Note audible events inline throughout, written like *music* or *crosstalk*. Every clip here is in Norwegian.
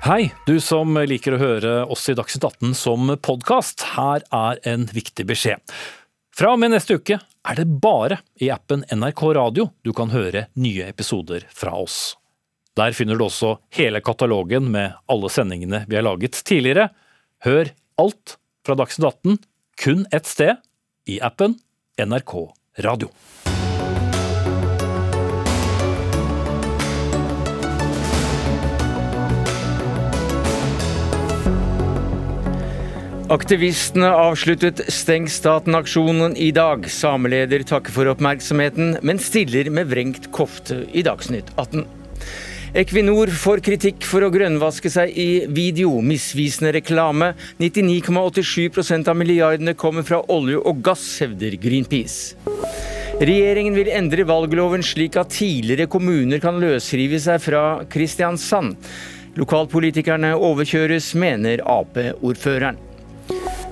Hei, du som liker å høre oss i Dagsnytt 18 som podkast. Her er en viktig beskjed. Fra og med neste uke er det bare i appen NRK Radio du kan høre nye episoder fra oss. Der finner du også hele katalogen med alle sendingene vi har laget tidligere. Hør alt fra Dagsnytt 18 kun ett sted, i appen NRK Radio. Aktivistene avsluttet Steng staten-aksjonen i dag. Sameleder takker for oppmerksomheten, men stiller med vrengt kofte i Dagsnytt 18. Equinor får kritikk for å grønnvaske seg i video, misvisende reklame. 99,87% av milliardene kommer fra olje og gass, hevder Greenpeace. Regjeringen vil endre valgloven slik at tidligere kommuner kan løsrive seg fra Kristiansand. Lokalpolitikerne overkjøres, mener Ap-ordføreren.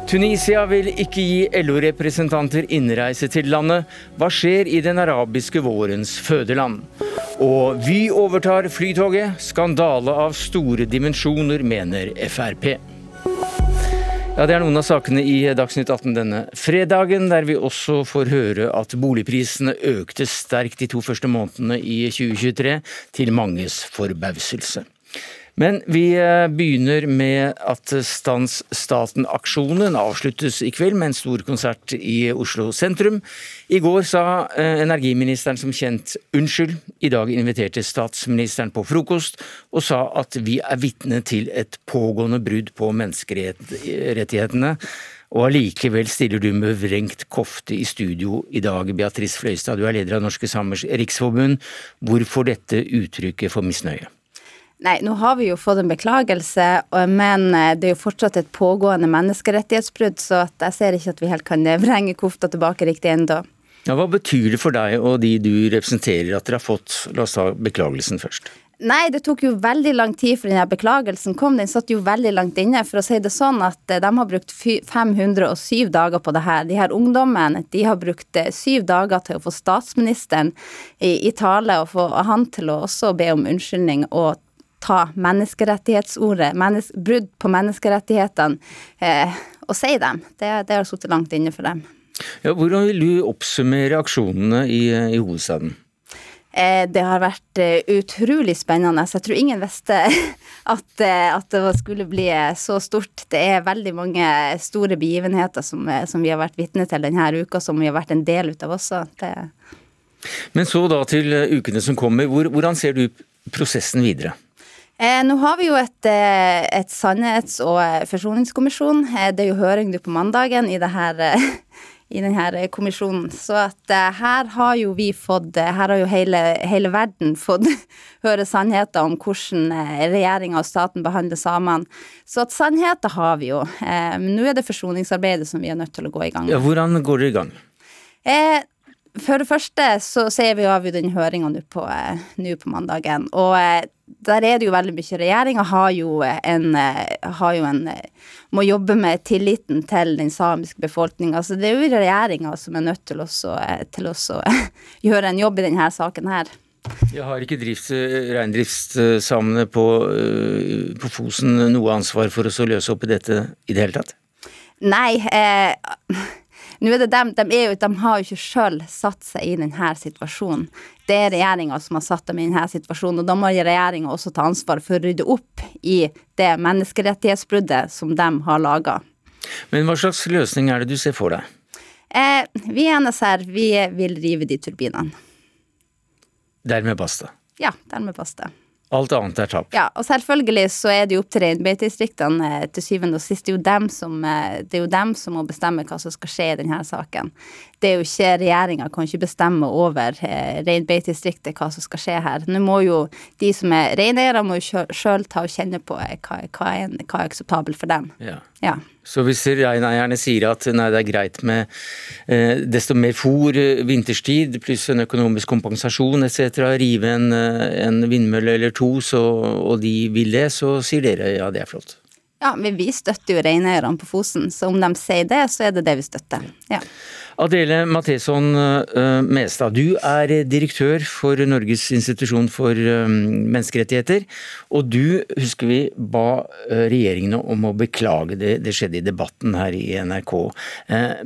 Tunisia vil ikke gi LO-representanter innreise til landet. Hva skjer i den arabiske vårens fødeland? Og Vy overtar Flytoget. Skandale av store dimensjoner, mener Frp. Ja, Det er noen av sakene i Dagsnytt 18 denne fredagen, der vi også får høre at boligprisene økte sterkt de to første månedene i 2023, til manges forbauselse. Men vi eh, begynner med at Stans staten-aksjonen avsluttes i kveld med en stor konsert i Oslo sentrum. I går sa eh, energiministeren som kjent unnskyld. I dag inviterte statsministeren på frokost og sa at vi er vitne til et pågående brudd på menneskerettighetene. Og allikevel stiller du med vrengt kofte i studio i dag, Beatrice Fløystad. Du er leder av Norske Samers Riksforbund. Hvorfor dette uttrykket for misnøye? Nei, nå har vi jo fått en beklagelse, men eh, det er jo fortsatt et pågående menneskerettighetsbrudd, så jeg ser ikke at vi helt kan eh, vrenge kofta tilbake riktig ennå. Ja, hva betyr det for deg og de du representerer at dere har fått, la oss ta beklagelsen først? Nei, det tok jo veldig lang tid før denne beklagelsen kom. Den satt jo veldig langt inne. For å si det sånn at eh, de har brukt 507 dager på det her. De her ungdommene de har brukt syv dager til å få statsministeren i, i tale og få han til å også be om unnskyldning og ta menneskerettighetsordet, mennes brudd på menneskerettighetene, eh, og si dem. Det, det har sittet langt inne for dem. Ja, hvordan vil du oppsummere aksjonene i, i hovedstaden? Eh, det har vært eh, utrolig spennende. Jeg tror ingen visste *laughs* at, eh, at, det skulle bli så stort. Det er veldig mange store begivenheter som, som vi har vært vitne til denne uka, som vi har vært en del av også. Det... Men så da til ukene som kommer. Hvor, hvordan ser du prosessen videre? Eh, nå har vi jo et, eh, et sannhets- og eh, forsoningskommisjon. Eh, det er jo høring på mandagen i, her, *laughs* i denne kommisjonen. Så at her har jo vi fått Her har jo hele, hele verden *laughs* fått høre sannheten om hvordan regjeringa og staten behandler samene. Så at sannheten har vi jo. Men nå er det forsoningsarbeidet som vi er nødt til å gå i gang med. Ja, hvordan går dere i gang? Eh, for det første så ser vi av den høringa nå på, på mandagen. Og der er det jo veldig mye. Regjeringa har jo en, har jo en Må jobbe med tilliten til den samiske befolkninga. Så det er jo regjeringa som er nødt til, også, til å *laughs* gjøre en jobb i denne saken her. Jeg har ikke reindriftssamene på, på Fosen noe ansvar for å løse opp i dette i det hele tatt? Nei. Eh, nå er det dem, de, er jo, de har jo ikke sjøl satt seg i denne situasjonen. Det er regjeringa som har satt dem i denne situasjonen, og da må regjeringa også ta ansvar for å rydde opp i det menneskerettighetsbruddet som de har laga. Men hva slags løsning er det du ser for deg? Eh, vi i NSR vi vil rive de turbinene. Dermed basta? Ja, dermed basta. Alt annet er tap. Ja, og selvfølgelig så er det jo opp til reinbeitedistriktene eh, til syvende og sist. Det er, jo dem som, eh, det er jo dem som må bestemme hva som skal skje i denne saken. Det er jo ikke regjeringa kan ikke bestemme over eh, reinbeitedistriktet hva som skal skje her. Nå må jo de som er reineiere, må jo sjøl ta og kjenne på hva, hva, er, hva er akseptabelt for dem. Ja. ja. Så hvis reineierne sier at nei, det er greit med eh, desto mer fôr eh, vinterstid, pluss en økonomisk kompensasjon etc., rive en, eh, en, vindmølle eller to, så, og de vil det, så sier dere ja, det er flott. Ja, men vi støtter jo reineierne på Fosen, så om de sier det, så er det det vi støtter. Ja. Adele Matheson uh, Mestad, du er direktør for Norges institusjon for um, menneskerettigheter. Og du, husker vi, ba uh, regjeringene om å beklage det. Det skjedde i debatten her i NRK.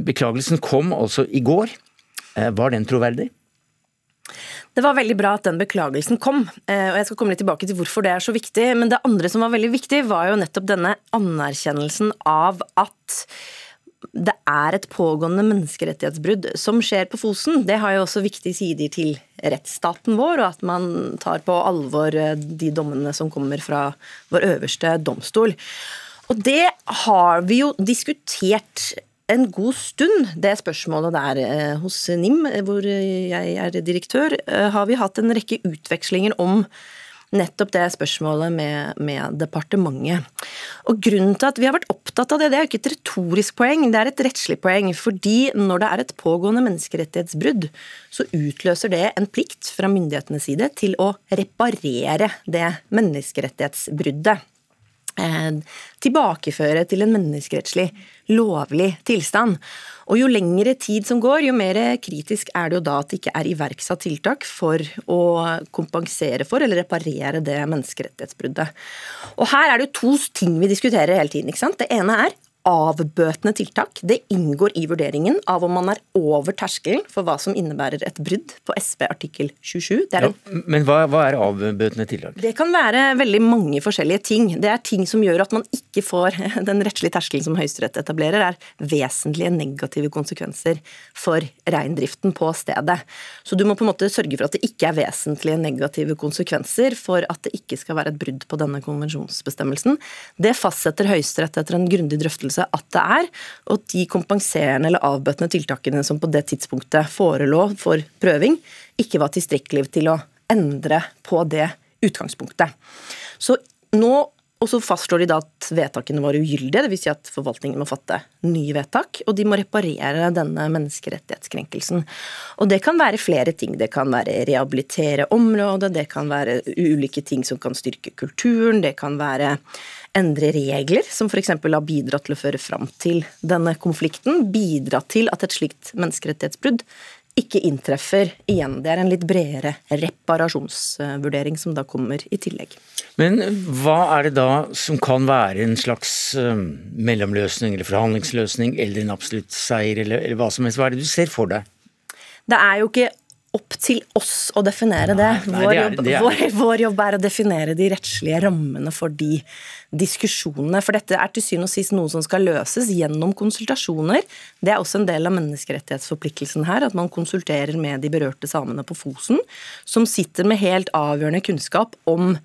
Beklagelsen kom altså i går. Var den troverdig? Det var veldig bra at den beklagelsen kom, eh, og jeg skal komme litt tilbake til hvorfor det er så viktig. Men det andre som var veldig viktig, var jo nettopp denne anerkjennelsen av at det er et pågående menneskerettighetsbrudd som skjer på Fosen. Det har jo også viktige sider til rettsstaten vår, og at man tar på alvor eh, de dommene som kommer fra vår øverste domstol. Og det har vi jo diskutert en god stund, det spørsmålet der eh, hos NIM, hvor jeg er direktør, eh, har vi hatt en rekke utvekslinger om nettopp det spørsmålet med, med, departementet. Og Grunnen til at vi har vært opptatt av det, det er ikke et retorisk poeng, det er et rettslig poeng. Fordi når det er et pågående menneskerettighetsbrudd, så utløser det en plikt fra myndighetenes side til å reparere det menneskerettighetsbruddet. Eh, tilbakeføre til en menneskerettslig lovlig tilstand. Og Jo lengre tid som går, jo mer kritisk er det jo da at det ikke er iverksatt tiltak for å kompensere for eller reparere det menneskerettighetsbruddet. Og Her er det jo to ting vi diskuterer hele tiden. ikke sant? Det ene er avbøtende tiltak. Det inngår i vurderingen av om man er over terskelen for hva som innebærer et brudd på SP artikkel 27. Ja, men hva, hva, er avbøtende tiltak? Det kan være veldig mange forskjellige ting. Det er ting som gjør at man ikke får *laughs* den rettslige terskelen som Høyesterett etablerer, er vesentlige negative konsekvenser for reindriften på stedet. Så du må på en måte sørge for at det ikke er vesentlige negative konsekvenser for at det ikke skal være et brudd på denne konvensjonsbestemmelsen. Det fastsetter Høyesterett etter en grundig drøftelse opplevelse at det er, og de kompenserende eller avbøtende tiltakene som på det tidspunktet forelå for prøving, ikke var tilstrekkelige til å endre på det utgangspunktet. Så nå og så fastslår de da at vedtakene var ugyldige, dvs. Si at forvaltningen må fatte nye vedtak, og de må reparere denne menneskerettighetskrenkelsen. Og det kan være flere ting. Det kan være rehabilitere området, det kan være ulike ting som kan styrke kulturen, det kan være endre regler, som f.eks. har bidratt til å føre fram til denne konflikten. Bidra til at et slikt menneskerettighetsbrudd ikke inntreffer igjen. Det er en litt bredere reparasjonsvurdering som da kommer i tillegg. Men hva er det da som kan være en slags uh, mellomløsning eller forhandlingsløsning eller en absolutt seier eller, eller hva som helst? Hva er det du ser for deg? Det er jo ikke opp til oss å definere det. Vår, jobb, vår, vår jobb er å definere de rettslige rammene for de diskusjonene. For dette er til syvende og sist noe som skal løses gjennom konsultasjoner. Det er også en del av menneskerettighetsforpliktelsen her, at man konsulterer med de berørte samene på Fosen, som sitter med helt avgjørende kunnskap om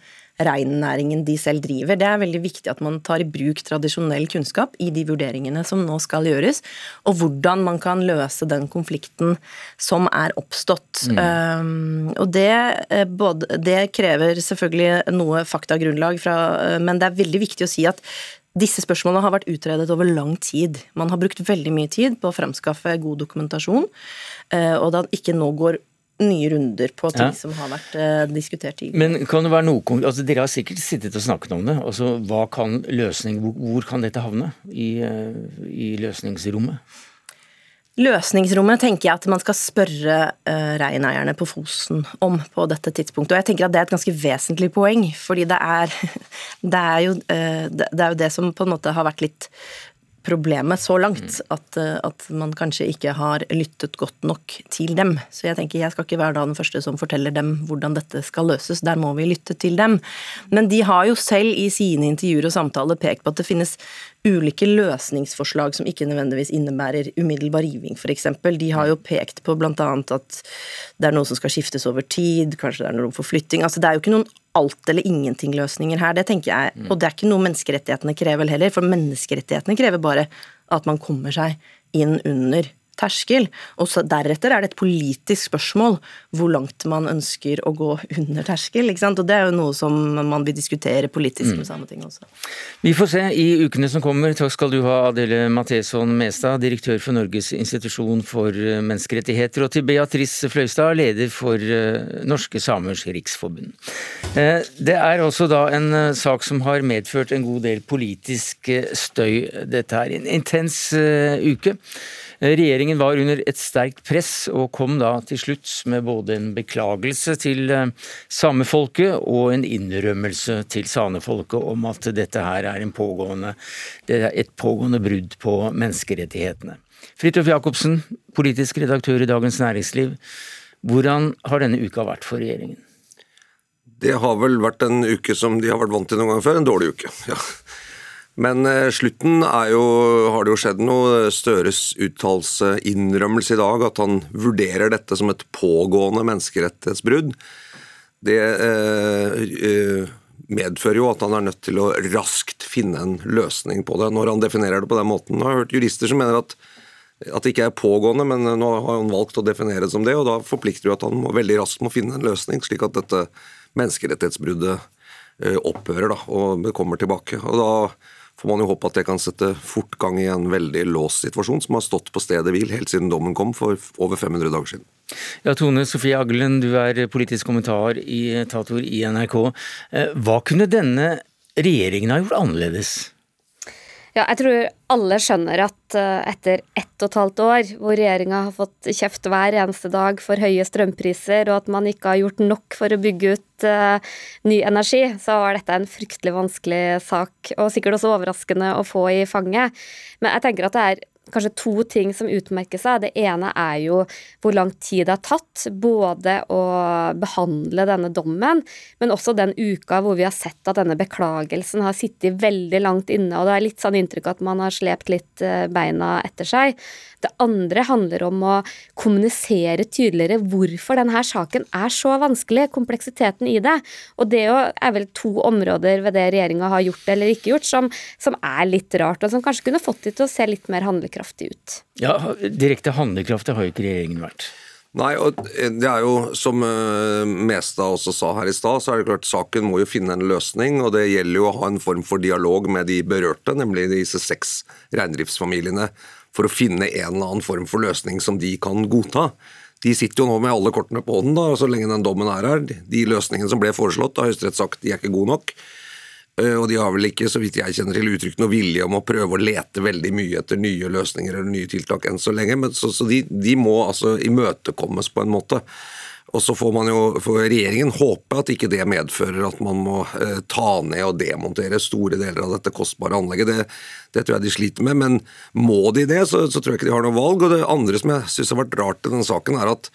reinnæringen de selv driver. Det er veldig viktig at man tar i bruk tradisjonell kunnskap i de vurderingene som nå skal gjøres, og hvordan man kan løse den konflikten som er oppstått. Mm. Um, og det, eh, både, det, krever selvfølgelig noe faktagrunnlag, fra, eh, men det er veldig viktig å si at disse spørsmålene har vært utredet over lang tid. Man har brukt veldig mye tid på å fremskaffe god dokumentasjon, eh, og da ikke nå går nye runder på ting ja. som har vært eh, diskutert tidligere. Men kan det være noe, altså Dere har sikkert sittet og snakket om det. altså hva kan løsning, Hvor, hvor kan dette havne i, uh, i, løsningsrommet? Løsningsrommet tenker jeg at man skal spørre uh, reineierne på Fosen om på dette tidspunktet. Og jeg tenker at det er et ganske vesentlig poeng, fordi det er, *laughs* det er, jo, det er jo det som på en måte har vært litt problemet så langt mm. at, eh, at, man kanskje ikke har lyttet godt nok til dem. Så jeg tenker jeg skal ikke være da den første som forteller dem hvordan dette skal løses. Der må vi lytte til dem. Men de har jo selv i sine intervjuer og samtaler pekt på at det finnes ulike løsningsforslag som ikke nødvendigvis innebærer umiddelbar riving, f.eks. De har jo pekt på bl.a. at det er noe som skal skiftes over tid, kanskje det er noe for flytting. Altså, det er jo ikke noen alt eller ingenting-løsninger her, det tenker jeg. Mm. Og det er ikke noe menneskerettighetene krever heller, for menneskerettighetene krever bare at man kommer seg inn under terskel. Og så deretter er det et politisk spørsmål hvor langt man ønsker å gå under terskel. Og det er jo noe som man vil diskutere politisk med samme Sametinget også. Vi får se i ukene som kommer. Takk skal du ha, Adele Matheson Mestad, direktør for Norges institusjon for eh, menneskerettigheter, og til Beatrice Fløystad, leder for eh, Norske Samers Riksforbund. Eh, det er også da en sak som har medført en god del politisk støy. Dette er en intens uke. Regjeringen var under et sterkt press, og kom da til slutt med både en beklagelse til eh, samefolket og en innrømmelse til sanefolket om at dette her er, pågående, er et pågående brudd på menneskerettighetene. Fridtjof Jacobsen, politisk redaktør i Dagens Næringsliv. Hvordan har denne uka vært for regjeringen? Det har vel vært en uke som de har vært vant til noen gang før, en dårlig uke. ja. Men eh, slutten er jo, har det jo skjedd noe. Støres uttalelse, innrømmelse i dag, at han vurderer dette som et pågående menneskerettighetsbrudd. Det eh, eh, medfører jo at han er nødt til å raskt finne en løsning på det, når han definerer det på den måten. Jeg har hørt jurister som mener at, at det ikke er pågående, men nå har han valgt å definere det som det, og da forplikter det at han må, veldig raskt må finne en løsning, slik at dette menneskerettighetsbruddet eh, opphører da, og kommer tilbake. Og da får man jo håpe at det kan sette fortgang i en veldig låst situasjon, som har stått på stedet hvil helt siden dommen kom for over 500 dager siden. Ja, Tone Sofie Aglen, du er politisk kommentar i Tator i NRK. Eh, hva kunne denne regjeringen ha gjort annerledes? Ja, jeg tror alle skjønner at uh, etter ett og et halvt år hvor regjeringa har fått kjeft hver eneste dag for høye strømpriser, og at man ikke har gjort nok for å bygge ut uh, ny energi, så var dette en fryktelig vanskelig sak, og sikkert også overraskende å få i fanget. Men jeg tenker at det er kanskje to ting som utmerker seg. Det ene er jo hvor lang tid det har tatt både å behandle denne dommen, men også den uka hvor vi har sett at denne beklagelsen har sittet veldig langt inne, og det er litt sånn inntrykk at man har slept litt eh, beina etter seg. Det andre handler om å kommunisere tydeligere hvorfor denne saken er så vanskelig, kompleksiteten i det. Og det er vel to områder ved det regjeringa har gjort eller ikke gjort, som, som, er litt rart, og som kanskje kunne fått de til å se litt mer handlekraftig ut. Ja, direkte handlekraftig har jo ikke regjeringen vært. Nei, og det er jo som eh, Mestad også sa her i stad, så er det klart saken må jo finne en løsning. Og det gjelder jo å ha en form for dialog med de berørte, nemlig disse seks reindriftsfamiliene for å finne en eller annen form for løsning som de kan godta. De sitter jo nå med alle kortene på hånden, da, så lenge den dommen er her. De løsningene som ble foreslått, har Høyesterett sagt de er ikke gode nok. Eh, og de har vel ikke, så vidt jeg kjenner til, uttrykt noe vilje om å prøve å lete veldig mye etter nye løsninger eller nye tiltak enn så lenge. Men så, så de, de, må altså imøtekommes på en måte. Og så får man jo, for regjeringen håpe at ikke det medfører at man må eh, ta ned og demontere store deler av dette kostbare anlegget. Det, det tror jeg de sliter med. Men må de det, så, så, tror jeg ikke de har noe valg. Og det andre som jeg syns har vært rart i denne saken, er at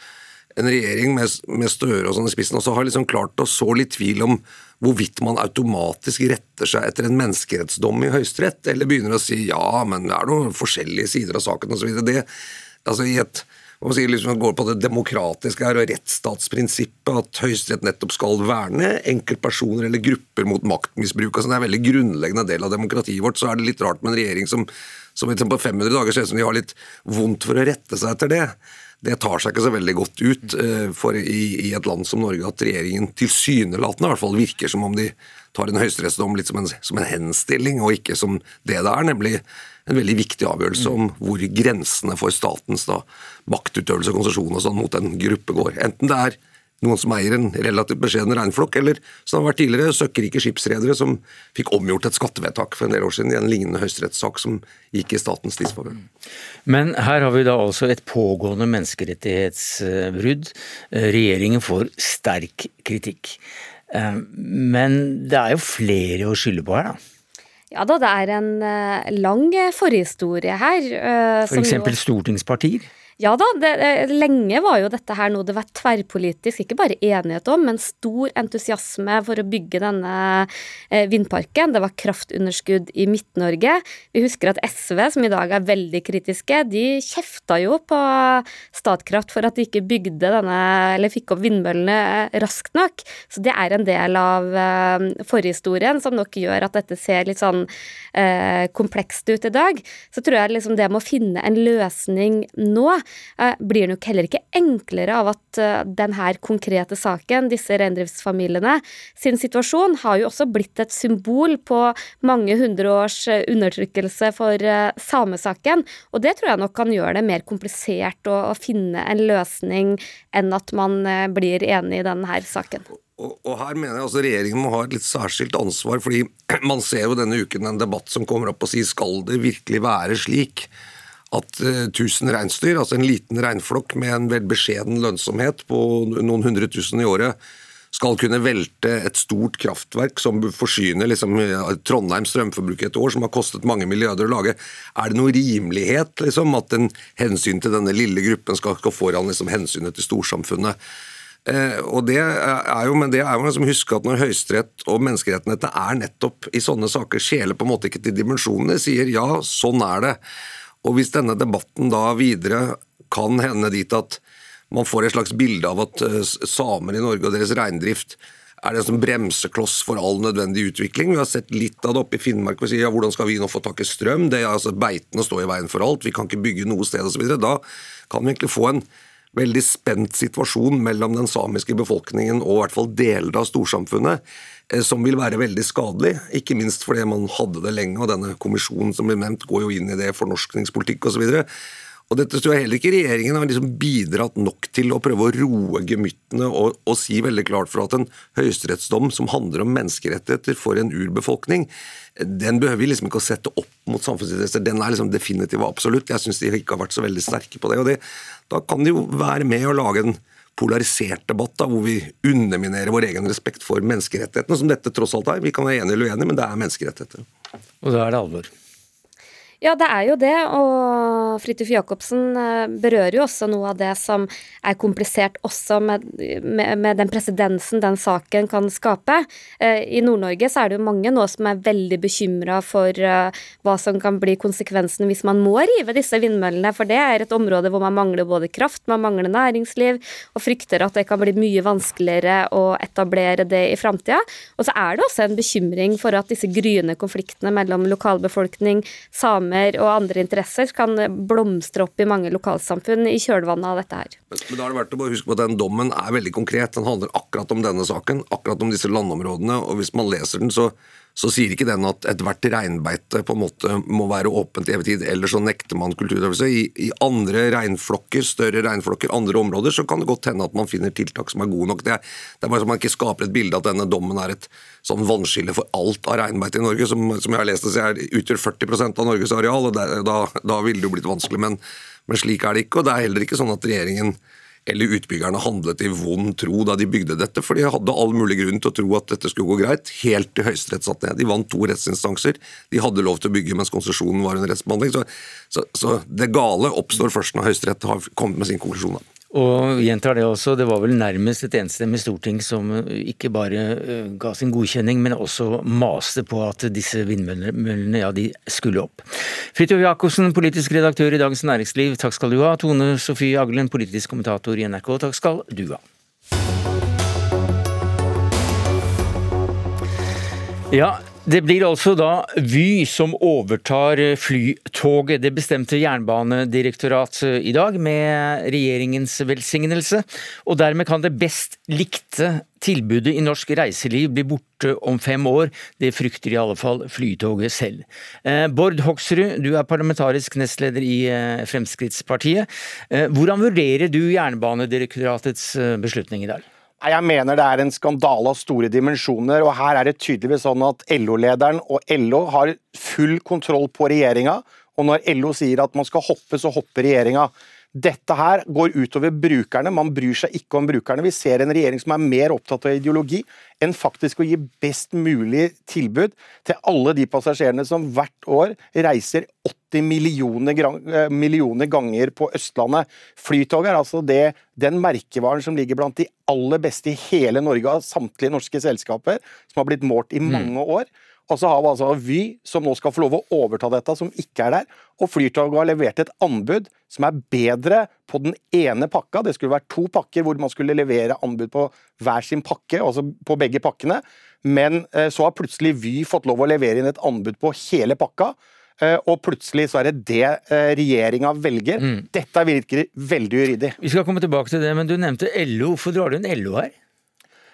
en regjering med, med Støre og sånn i spissen også har liksom klart å så litt tvil om hvorvidt man automatisk retter seg etter en menneskerettsdom i Høyesterett, eller begynner å si ja, men det er noen forskjellige sider av saken osv. Altså, I et man sier liksom, går på det demokratiske her og rettsstatsprinsippet, at Høyesterett nettopp skal verne enkeltpersoner eller grupper mot maktmisbruk. Altså, det er en veldig grunnleggende del av demokratiet vårt. Så er det litt rart med en regjering som, som på 500 dager ser ut som de har litt vondt for å rette seg etter det. Det tar seg ikke så veldig godt ut uh, for i, i, et land som Norge at regjeringen tilsynelatende i hvert fall virker som om de tar en høyesterettsdom litt som en, som en henstilling, og ikke som det det er, nemlig en veldig viktig avgjørelse om hvor grensene for statens da, maktutøvelse og konsesjon og sånn mot en gruppe går. Enten det er noen som eier en relativt beskjeden regnflokk, eller som har vært tidligere, søkkrike skipsredere som fikk omgjort et skattevedtak for en del år siden i en lignende høyesterettssak som gikk i statens disfavør. Men her har vi da altså et pågående menneskerettighetsbrudd. Regjeringen får sterk kritikk. Eh, men det er jo flere å skylde på her, da? Ja da, det er en uh, lang forhistorie her. Uh, For eksempel jo, stortingspartier? Ja da, det, lenge var jo dette her noe det var tverrpolitisk, ikke bare enighet om, men stor entusiasme for å bygge denne eh, vindparken. Det var kraftunderskudd i Midt-Norge. Vi husker at SV, som i dag er veldig kritiske, de kjefta jo på Statkraft for at de ikke bygde denne, eller fikk opp vindmøllene raskt nok. Så det er en del av eh, forhistorien som nok gjør at dette ser litt sånn eh, komplekst ut i dag. Så tror jeg liksom det med å finne en løsning nå Eh, blir nok heller ikke enklere av at eh, denne konkrete saken, disse reindriftsfamiliene, sin situasjon har jo også blitt et symbol på mange hundre års eh, undertrykkelse for samesaken. Og det tror jeg nok kan gjøre det mer komplisert å, å finne en løsning enn at man blir enig i denne saken. Og, her mener jeg altså Regjeringen må ha et litt særskilt ansvar, fordi *clears throat* man ser jo denne uken en debatt som kommer opp og sier skal det virkelig være slik at uh, 1000 reinsdyr, altså en liten reinflokk med en vel beskjeden lønnsomhet på noen hundre tusen i året, skal kunne velte et stort kraftverk som forsyner liksom, Trondheims strømforbruk et år, som har kostet mange milliarder å lage. Er det noe rimelighet liksom, at en hensyn til denne lille gruppen skal gå foran liksom, hensynet til storsamfunnet? Eh, og det er jo, men det er jo liksom huske at når Høyesterett og menneskerettighetene er nettopp i sånne saker skjeler på en måte ikke til dimensjonene, sier ja, sånn er det. Og hvis denne debatten da videre kan hende dit at man får et slags bilde av at eh, samer i Norge og deres reindrift er det som bremsekloss for all nødvendig utvikling. Vi har sett litt av det oppe i Finnmark. og sier ja, hvordan skal vi nå få tak i strøm? Det er altså Beitene står i veien for alt. Vi kan ikke bygge noe sted osv. Da kan vi egentlig få en veldig spent situasjon mellom den samiske befolkningen og i hvert fall deler av storsamfunnet. Eh, som vil være veldig skadelig, ikke minst fordi man hadde det lenge, og denne kommisjonen som ble nevnt går jo inn i det, fornorskningspolitikk osv. Og dette tror jeg heller ikke regjeringen har liksom bidratt nok til å prøve å roe gemyttene og, og, si veldig klart for at en høyesterettsdom som handler om menneskerettigheter for en urbefolkning, den behøver vi liksom ikke å sette opp mot samfunnsinteresser. Den er liksom definitiv og absolutt. Jeg syns de ikke har vært så veldig sterke på det. og det, Da kan de jo være med å lage en polarisert debatt da, hvor vi underminerer vår egen respekt for menneskerettighetene, som dette tross alt er. Vi kan være enige eller uenige, men det er menneskerettigheter. Og da er det alvor. Ja, det er jo det, og Fridtjof Jacobsen eh, berører jo også noe av det som er komplisert også med, med, med den presedensen den saken kan skape. Eh, I Nord-Norge så er det jo mange nå som er veldig bekymra for eh, hva som kan bli konsekvensen hvis man må rive disse vindmøllene, for det er et område hvor man mangler både kraft, man mangler næringsliv, og frykter at det kan bli mye vanskeligere å etablere det i framtida. Og så er det også en bekymring for at disse gryende konfliktene mellom lokalbefolkning, samer samer og andre interesser kan blomstre opp i mange lokalsamfunn i kjølvannet av dette her. Men, men da er det verdt å bare huske på at den dommen er veldig konkret. Den handler akkurat om denne saken, akkurat om disse landområdene. og Hvis man leser den, så så sier ikke den at ethvert reinbeite på en måte må være åpent i evig tid, eller så nekter man kulturutøvelse. I, I, andre reinflokker, større reinflokker, andre områder, så kan det godt hende at man finner tiltak som er gode nok. Det det er bare så man ikke skaper et bilde at denne dommen er et sånn vannskille for alt av reinbeite i Norge, som, som jeg har lest det, så er, utgjør 40% av Norges areal, og det, da, da ville det jo blitt vanskelig. Men, men slik er det ikke, og det er heller ikke sånn at regjeringen eller utbyggerne handlet i vond tro da de bygde dette, for de hadde all mulig grunn til å tro at dette skulle gå greit, helt til Høyesterett satt ned. De vant to rettsinstanser. De hadde lov til å bygge mens konsesjonen var under rettsbehandling. Så, så, så, det gale oppstår først når Høyesterett har kommet med sin konklusjon. Og gjentar det også, det var vel nærmest et enstemmig storting som ikke bare eh, ga sin godkjenning, men også maste på at disse vindmøllene ja, de skulle opp. Fridtjof Jacobsen, politisk redaktør i Dagens Næringsliv, takk skal du ha. Tone Sofie Aglen, politisk kommentator i NRK, takk skal du ha. Ja, det blir altså da Vy som overtar Flytoget. Det bestemte Jernbanedirektoratet i dag, med regjeringens velsignelse. Og dermed kan det best likte tilbudet i norsk reiseliv bli borte om fem år. Det frykter i alle fall Flytoget selv. Eh, Bård Hoksrud, du er parlamentarisk nestleder i eh, Fremskrittspartiet. Eh, hvordan vurderer du Jernbanedirektoratets beslutning i dag? Jeg mener det er en skandale av store dimensjoner. og Her er det tydeligvis sånn at LO-lederen og LO har full kontroll på regjeringa. Og når LO sier at man skal hoppe, så hopper regjeringa. Dette her går utover brukerne, man bryr seg ikke om brukerne. Vi ser en regjering som er mer opptatt av ideologi enn faktisk å gi best mulig tilbud til alle de passasjerene som hvert år reiser 80 millioner, eh, millioner ganger på Østlandet. Flytoget er altså det, den merkevaren som ligger blant de aller beste i hele Norge av samtlige norske selskaper, som har blitt målt i mm. mange år. Og så har vi altså Vy, som nå skal få lov å overta dette, som ikke er der. Og Flytoget har levert et anbud som er bedre på den ene pakka. Det skulle vært to pakker hvor man skulle levere anbud på hver sin pakke, altså på begge pakkene. Men eh, så har plutselig Vy fått lov å levere inn et anbud på hele pakka. Eh, og plutselig så er det det eh, regjeringa velger. Mm. Dette virker veldig uryddig. Vi skal komme tilbake til det, men du nevnte LO. Hvorfor drar du inn LO her?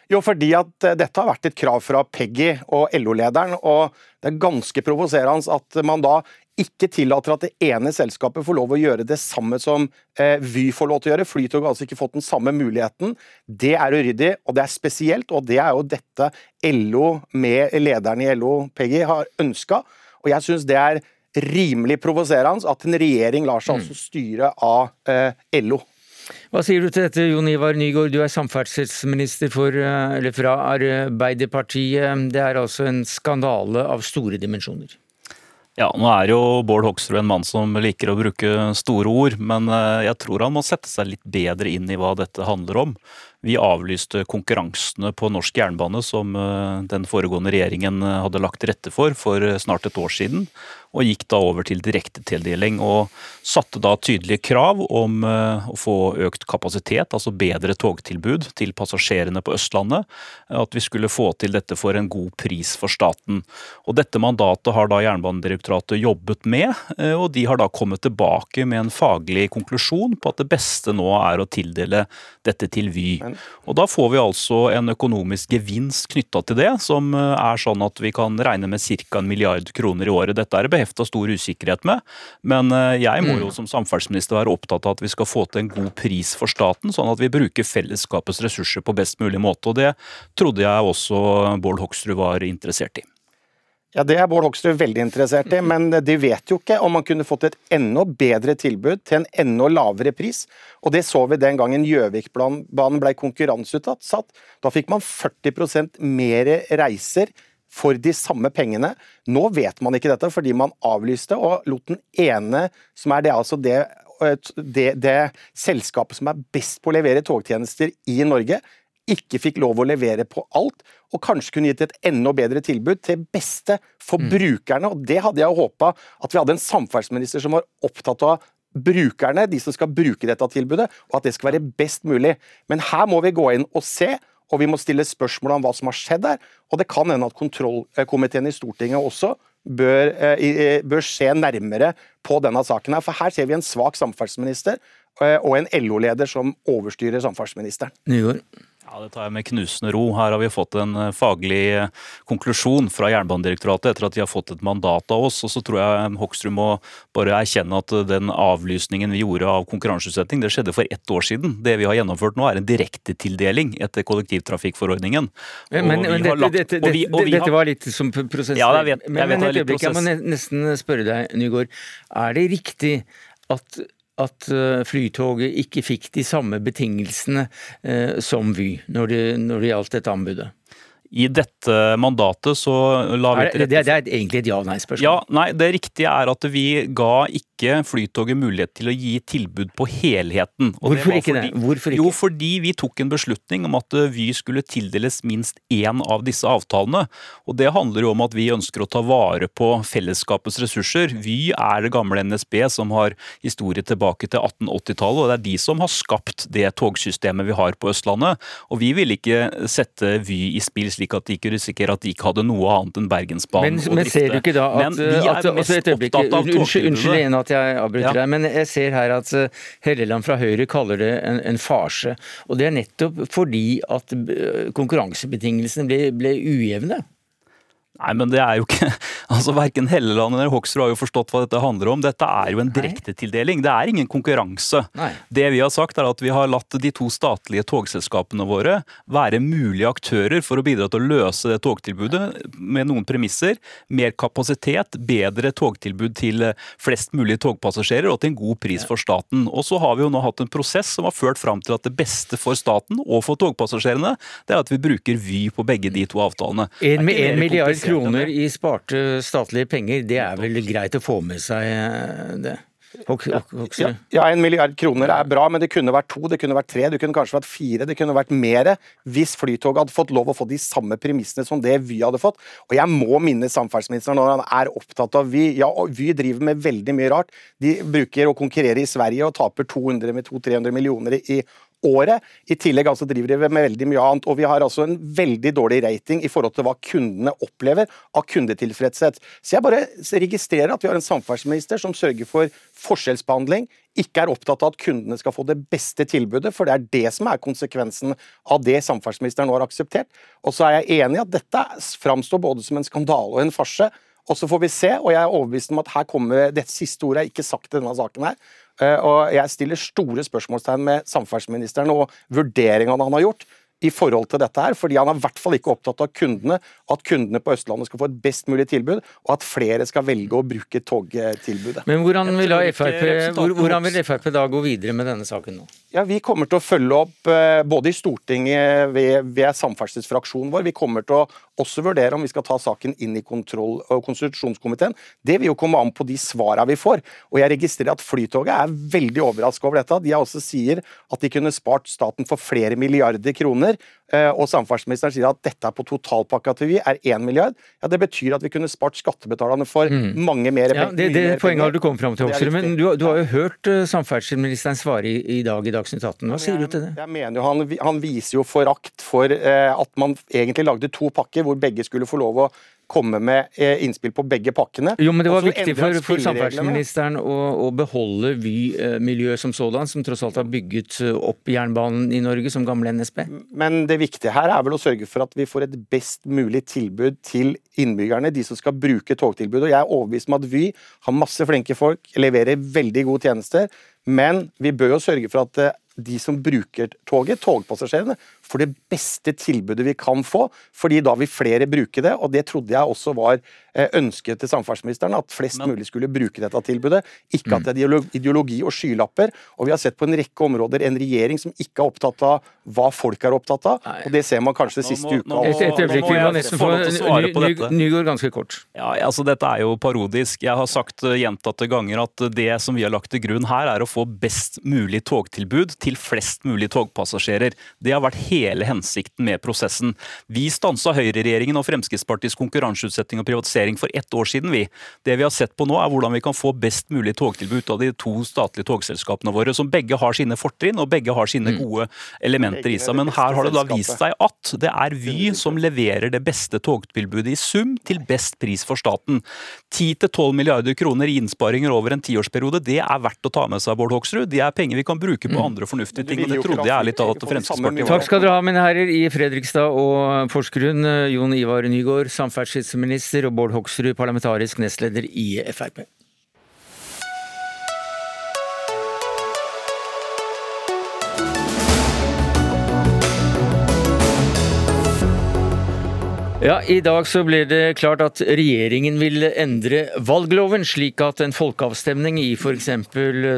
Jo, fordi at eh, dette har vært et krav fra Peggy og LO-lederen. Og det er ganske provoserende at man da ikke tillater at det ene selskapet får lov å gjøre det samme som eh, Vy får lov til å gjøre. Flytoget har altså ikke fått den samme muligheten. Det er uryddig, og det er spesielt. Og det er jo dette LO med lederen i LO, Peggy, har ønska. Og jeg syns det er rimelig provoserende at en regjering lar seg mm. altså styre av eh, LO. Hva sier du til dette, Jon Ivar Nygaard, du er samferdselsminister for, eh, fra Arbeiderpartiet. Det er altså en skandale av store dimensjoner? Ja, nå er jo Bård Hoksrud en mann som liker å bruke store ord, men eh, jeg tror han må sette seg litt bedre inn i hva dette handler om. Vi avlyste konkurransene på norsk jernbane som eh, den foregående regjeringen hadde lagt til rette for for snart et år siden og gikk da over til direktetildeling. Og satte da tydelige krav om eh, å få økt kapasitet, altså bedre togtilbud til passasjerene på Østlandet. At vi skulle få til dette for en god pris for staten. Og Dette mandatet har da Jernbanedirektoratet jobbet med, eh, og de har da kommet tilbake med en faglig konklusjon på at det beste nå er å tildele dette til Vy. Og Da får vi altså en økonomisk gevinst knytta til det, som eh, er sånn at vi kan regne med ca. en milliard kroner i året. Dette er behefta stor usikkerhet med. Men eh, jeg må jo mm. som samferdselsminister være opptatt av at vi skal få til en god pris for staten, sånn at vi bruker fellesskapets ressurser på best mulig måte. Og det trodde jeg også Bård Hoksrud var interessert i. Ja, Det er Bård Hoksrud veldig interessert i, *laughs* men de vet jo ikke om man kunne fått et enda bedre tilbud til en enda lavere pris. Og Det så vi den gangen Gjøvikbanen ble konkurranseutsatt. Da fikk man 40% mer reiser for de samme pengene. Nå vet man ikke dette fordi man avlyste og lot den ene, som er det, altså det, det, det selskapet som er best på å levere togtjenester i Norge, ikke fikk lov å levere på alt, og kanskje kunne gitt et enda bedre tilbud til beste for mm. brukerne. og Det hadde jeg håpa at vi hadde en samferdselsminister som var opptatt av brukerne, de som skal bruke dette tilbudet, og at det skal være best mulig. Men her må vi gå inn og se og vi må stille spørsmål om hva som har skjedd der. Og det kan hende at kontrollkomiteen i Stortinget også bør, eh, bør se nærmere på denne saken. her, For her ser vi en svak samferdselsminister eh, og en LO-leder som overstyrer samferdselsministeren. Nygaard. Ja, Det tar jeg med knusende ro. Her har vi fått en eh, faglig eh, konklusjon fra Jernbanedirektoratet etter at de har fått et mandat av oss. og Så tror jeg Hoksrud må bare erkjenne at den avlysningen vi gjorde av konkurranseutsetting, det skjedde for ett år siden. Det vi har gjennomført nå er en direktetildeling etter kollektivtrafikkforordningen. Men, men, men dette, dette, vi, vi dette, var litt som prosess. Ja, jeg vet, jeg men, men et øyeblikk, jeg må nesten spørre deg, Nygaard. Er det riktig at at eh, Flytoget ikke fikk de samme betingelsene eh, som Vy når det, når det gjaldt dette anbudet? I dette mandatet så la vi til rette Det, det er egentlig et ja-nei-spørsmål. Ja, nei, Det riktige er at vi ga ikke ikke Flytoget mulighet til å gi tilbud på helheten. Hvorfor ikke fordi, det? Hvorfor ikke? Jo, fordi vi tok en beslutning om at eh, Vy skulle tildeles minst én av disse avtalene. Og Det handler jo om at vi ønsker å ta vare på fellesskapets ressurser. Vy er det gamle NSB som har historie tilbake til 1880-tallet, og det er de som har skapt det togsystemet vi har på Østlandet. Og vi ville ikke sette Vy i spill slik at de ikke risikerer at de ikke hadde noe annet enn Bergensbanen men, Men ser du ikke da at, vi at, at, altså, at Unnskyld, unnskyld igjen at jeg avbryter ja. deg, men jeg ser her at eh, Helleland fra Høyre kaller det en, en farse. Og det er nettopp fordi at eh, konkurransebetingelsene ble, ble ujevne. Nei, men det er jo ikke *laughs* Altså Verken Helleland eller Hoksrud har jo forstått hva dette handler om. Dette er jo en direktetildeling. Det er ingen konkurranse. Nei. Det vi har sagt er at vi har latt de to statlige togselskapene våre være mulige aktører for å bidra til å løse det togtilbudet med noen premisser. Mer kapasitet, bedre togtilbud til flest mulig togpassasjerer og til en god pris for staten. Og så har vi jo nå hatt en prosess som har ført fram til at det beste for staten og for togpassasjerene, det er at vi bruker Vy på begge de to avtalene. En, en milliard kroner i sparte statlige penger, det er vel greit å få med seg eh, det? Ja, ja, en milliard kroner er bra, men det kunne vært to, det kunne vært tre, det kunne kanskje vært fire, det kunne vært mere hvis Flytoget hadde fått lov å få de samme premissene som det Vy hadde fått. Og jeg må minne samferdselsministeren når han er opptatt av Vy. Ja, Vy driver med veldig mye rart. De bruker å konkurrere i Sverige og taper 200 med 200-300 millioner i året. I tillegg altså driver de med veldig mye annet. Og vi har altså en veldig dårlig rating i forhold til hva kundene opplever av kundetilfredshet. Så jeg bare registrerer at vi har en samferdselsminister som sørger for forskjellsbehandling, ikke er opptatt av at kundene skal få det beste tilbudet, for det er det som er konsekvensen av det samferdselsministeren nå har akseptert. Og så er jeg enig i at dette framstår både som en skandale og en farse. Og så får vi se, og jeg er overbevist om at her kommer det siste ordet er ikke sagt i denne saken her. Eh, Og jeg stiller store spørsmålstegn med samferdselsministeren og vurderingene han har gjort i forhold til dette her, fordi han er i hvert fall ikke opptatt av kundene, at kundene på Østlandet skal få et best mulig tilbud, og at flere skal velge å bruke togtilbudet. Men hvordan vil, FRP, hvor, hvordan vil Frp da gå videre med denne saken nå? Ja, Vi kommer til å følge opp eh, både i Stortinget ved, ved samferdselsfraksjonen vår. Vi kommer til å også vurdere om vi skal ta saken inn i kontroll- og konstitusjonskomiteen. Det vil jo komme an på de svara vi får. Og jeg registrerer at Flytoget er veldig overraska over dette. De også sier at de kunne spart staten for flere milliarder kroner. Eh, Og samferdselsministeren sier at dette er på totalpakka til Vy er 1 milliard. Ja, Det betyr at vi kunne spart skattebetalerne for mange mer Ja, det, det mer poenget har du kommet fram til, Hoksrud. Men du, du har jo hørt eh, samferdselsministeren svare i, i dag i Dagsnytt 18. Hva sier du til det? Jeg mener jo han, han viser jo forakt for eh, at man egentlig lagde to pakker hvor begge skulle få lov å komme med eh, innspill på begge pakkene. Jo, men det var viktig for, for samferdselsministeren å, å beholde Vy-miljøet som sådan, som tross alt har bygget eh, opp jernbanen i Norge som gamle NSB. Men det viktige her er vel å sørge for at vi får et best mulig tilbud til innbyggerne, de som skal bruke togtilbudet. Og jeg er overbevist om at Vy har masse flinke folk, leverer veldig gode tjenester, men vi bør jo sørge for at eh, de som bruker toget, togpassasjerene, får det beste tilbudet vi kan få, fordi da vil flere bruke det, og det trodde jeg også var eh, ønsket til samferdselsministeren, at flest Men- mulig skulle bruke dette tilbudet, ikke at det er ideologi og skylapper. Og vi har sett på en rekke områder en regjering som ikke er opptatt av hva folk er opptatt av, Nei. og det ser man kanskje siste uka. Et, øyeblikk, vi må nesten få på Ny- dette. Nygård ganske kort. Ja, altså Dette er jo parodisk. Jeg har sagt eh, gjentatte ganger at det som vi har lagt til grunn her, er å få best mulig togtilbud til flest mulig togpassasjerer. Det har vært hele hensikten med prosessen. Vi stansa høyreregjeringen og Fremskrittspartiets konkurranseutsetting og privatisering for ett år siden. vi. Det vi har sett på nå, er hvordan vi kan få best mulig togtilbud ut av de to statlige togselskapene våre, som begge har sine fortrinn og begge har sine gode elementer i seg. Men her har det da vist seg at det er Vy som leverer det beste togtilbudet i sum til best pris for staten. 10-12 milliarder kroner i innsparinger over en tiårsperiode, det er verdt å ta med seg, Bård Hoksrud. Det er penger vi kan bruke på andre fornuftige ting, og det trodde jeg ærlig talt at Fremskrittspartiet Takk var. Skal ha, mine herrer i Fredrikstad og Porsgrunn. Jon Ivar Nygaard, samferdselsminister, og Bård Hoksrud, parlamentarisk nestleder i Frp. Ja, I dag så ble det klart at regjeringen vil endre valgloven, slik at en folkeavstemning i f.eks.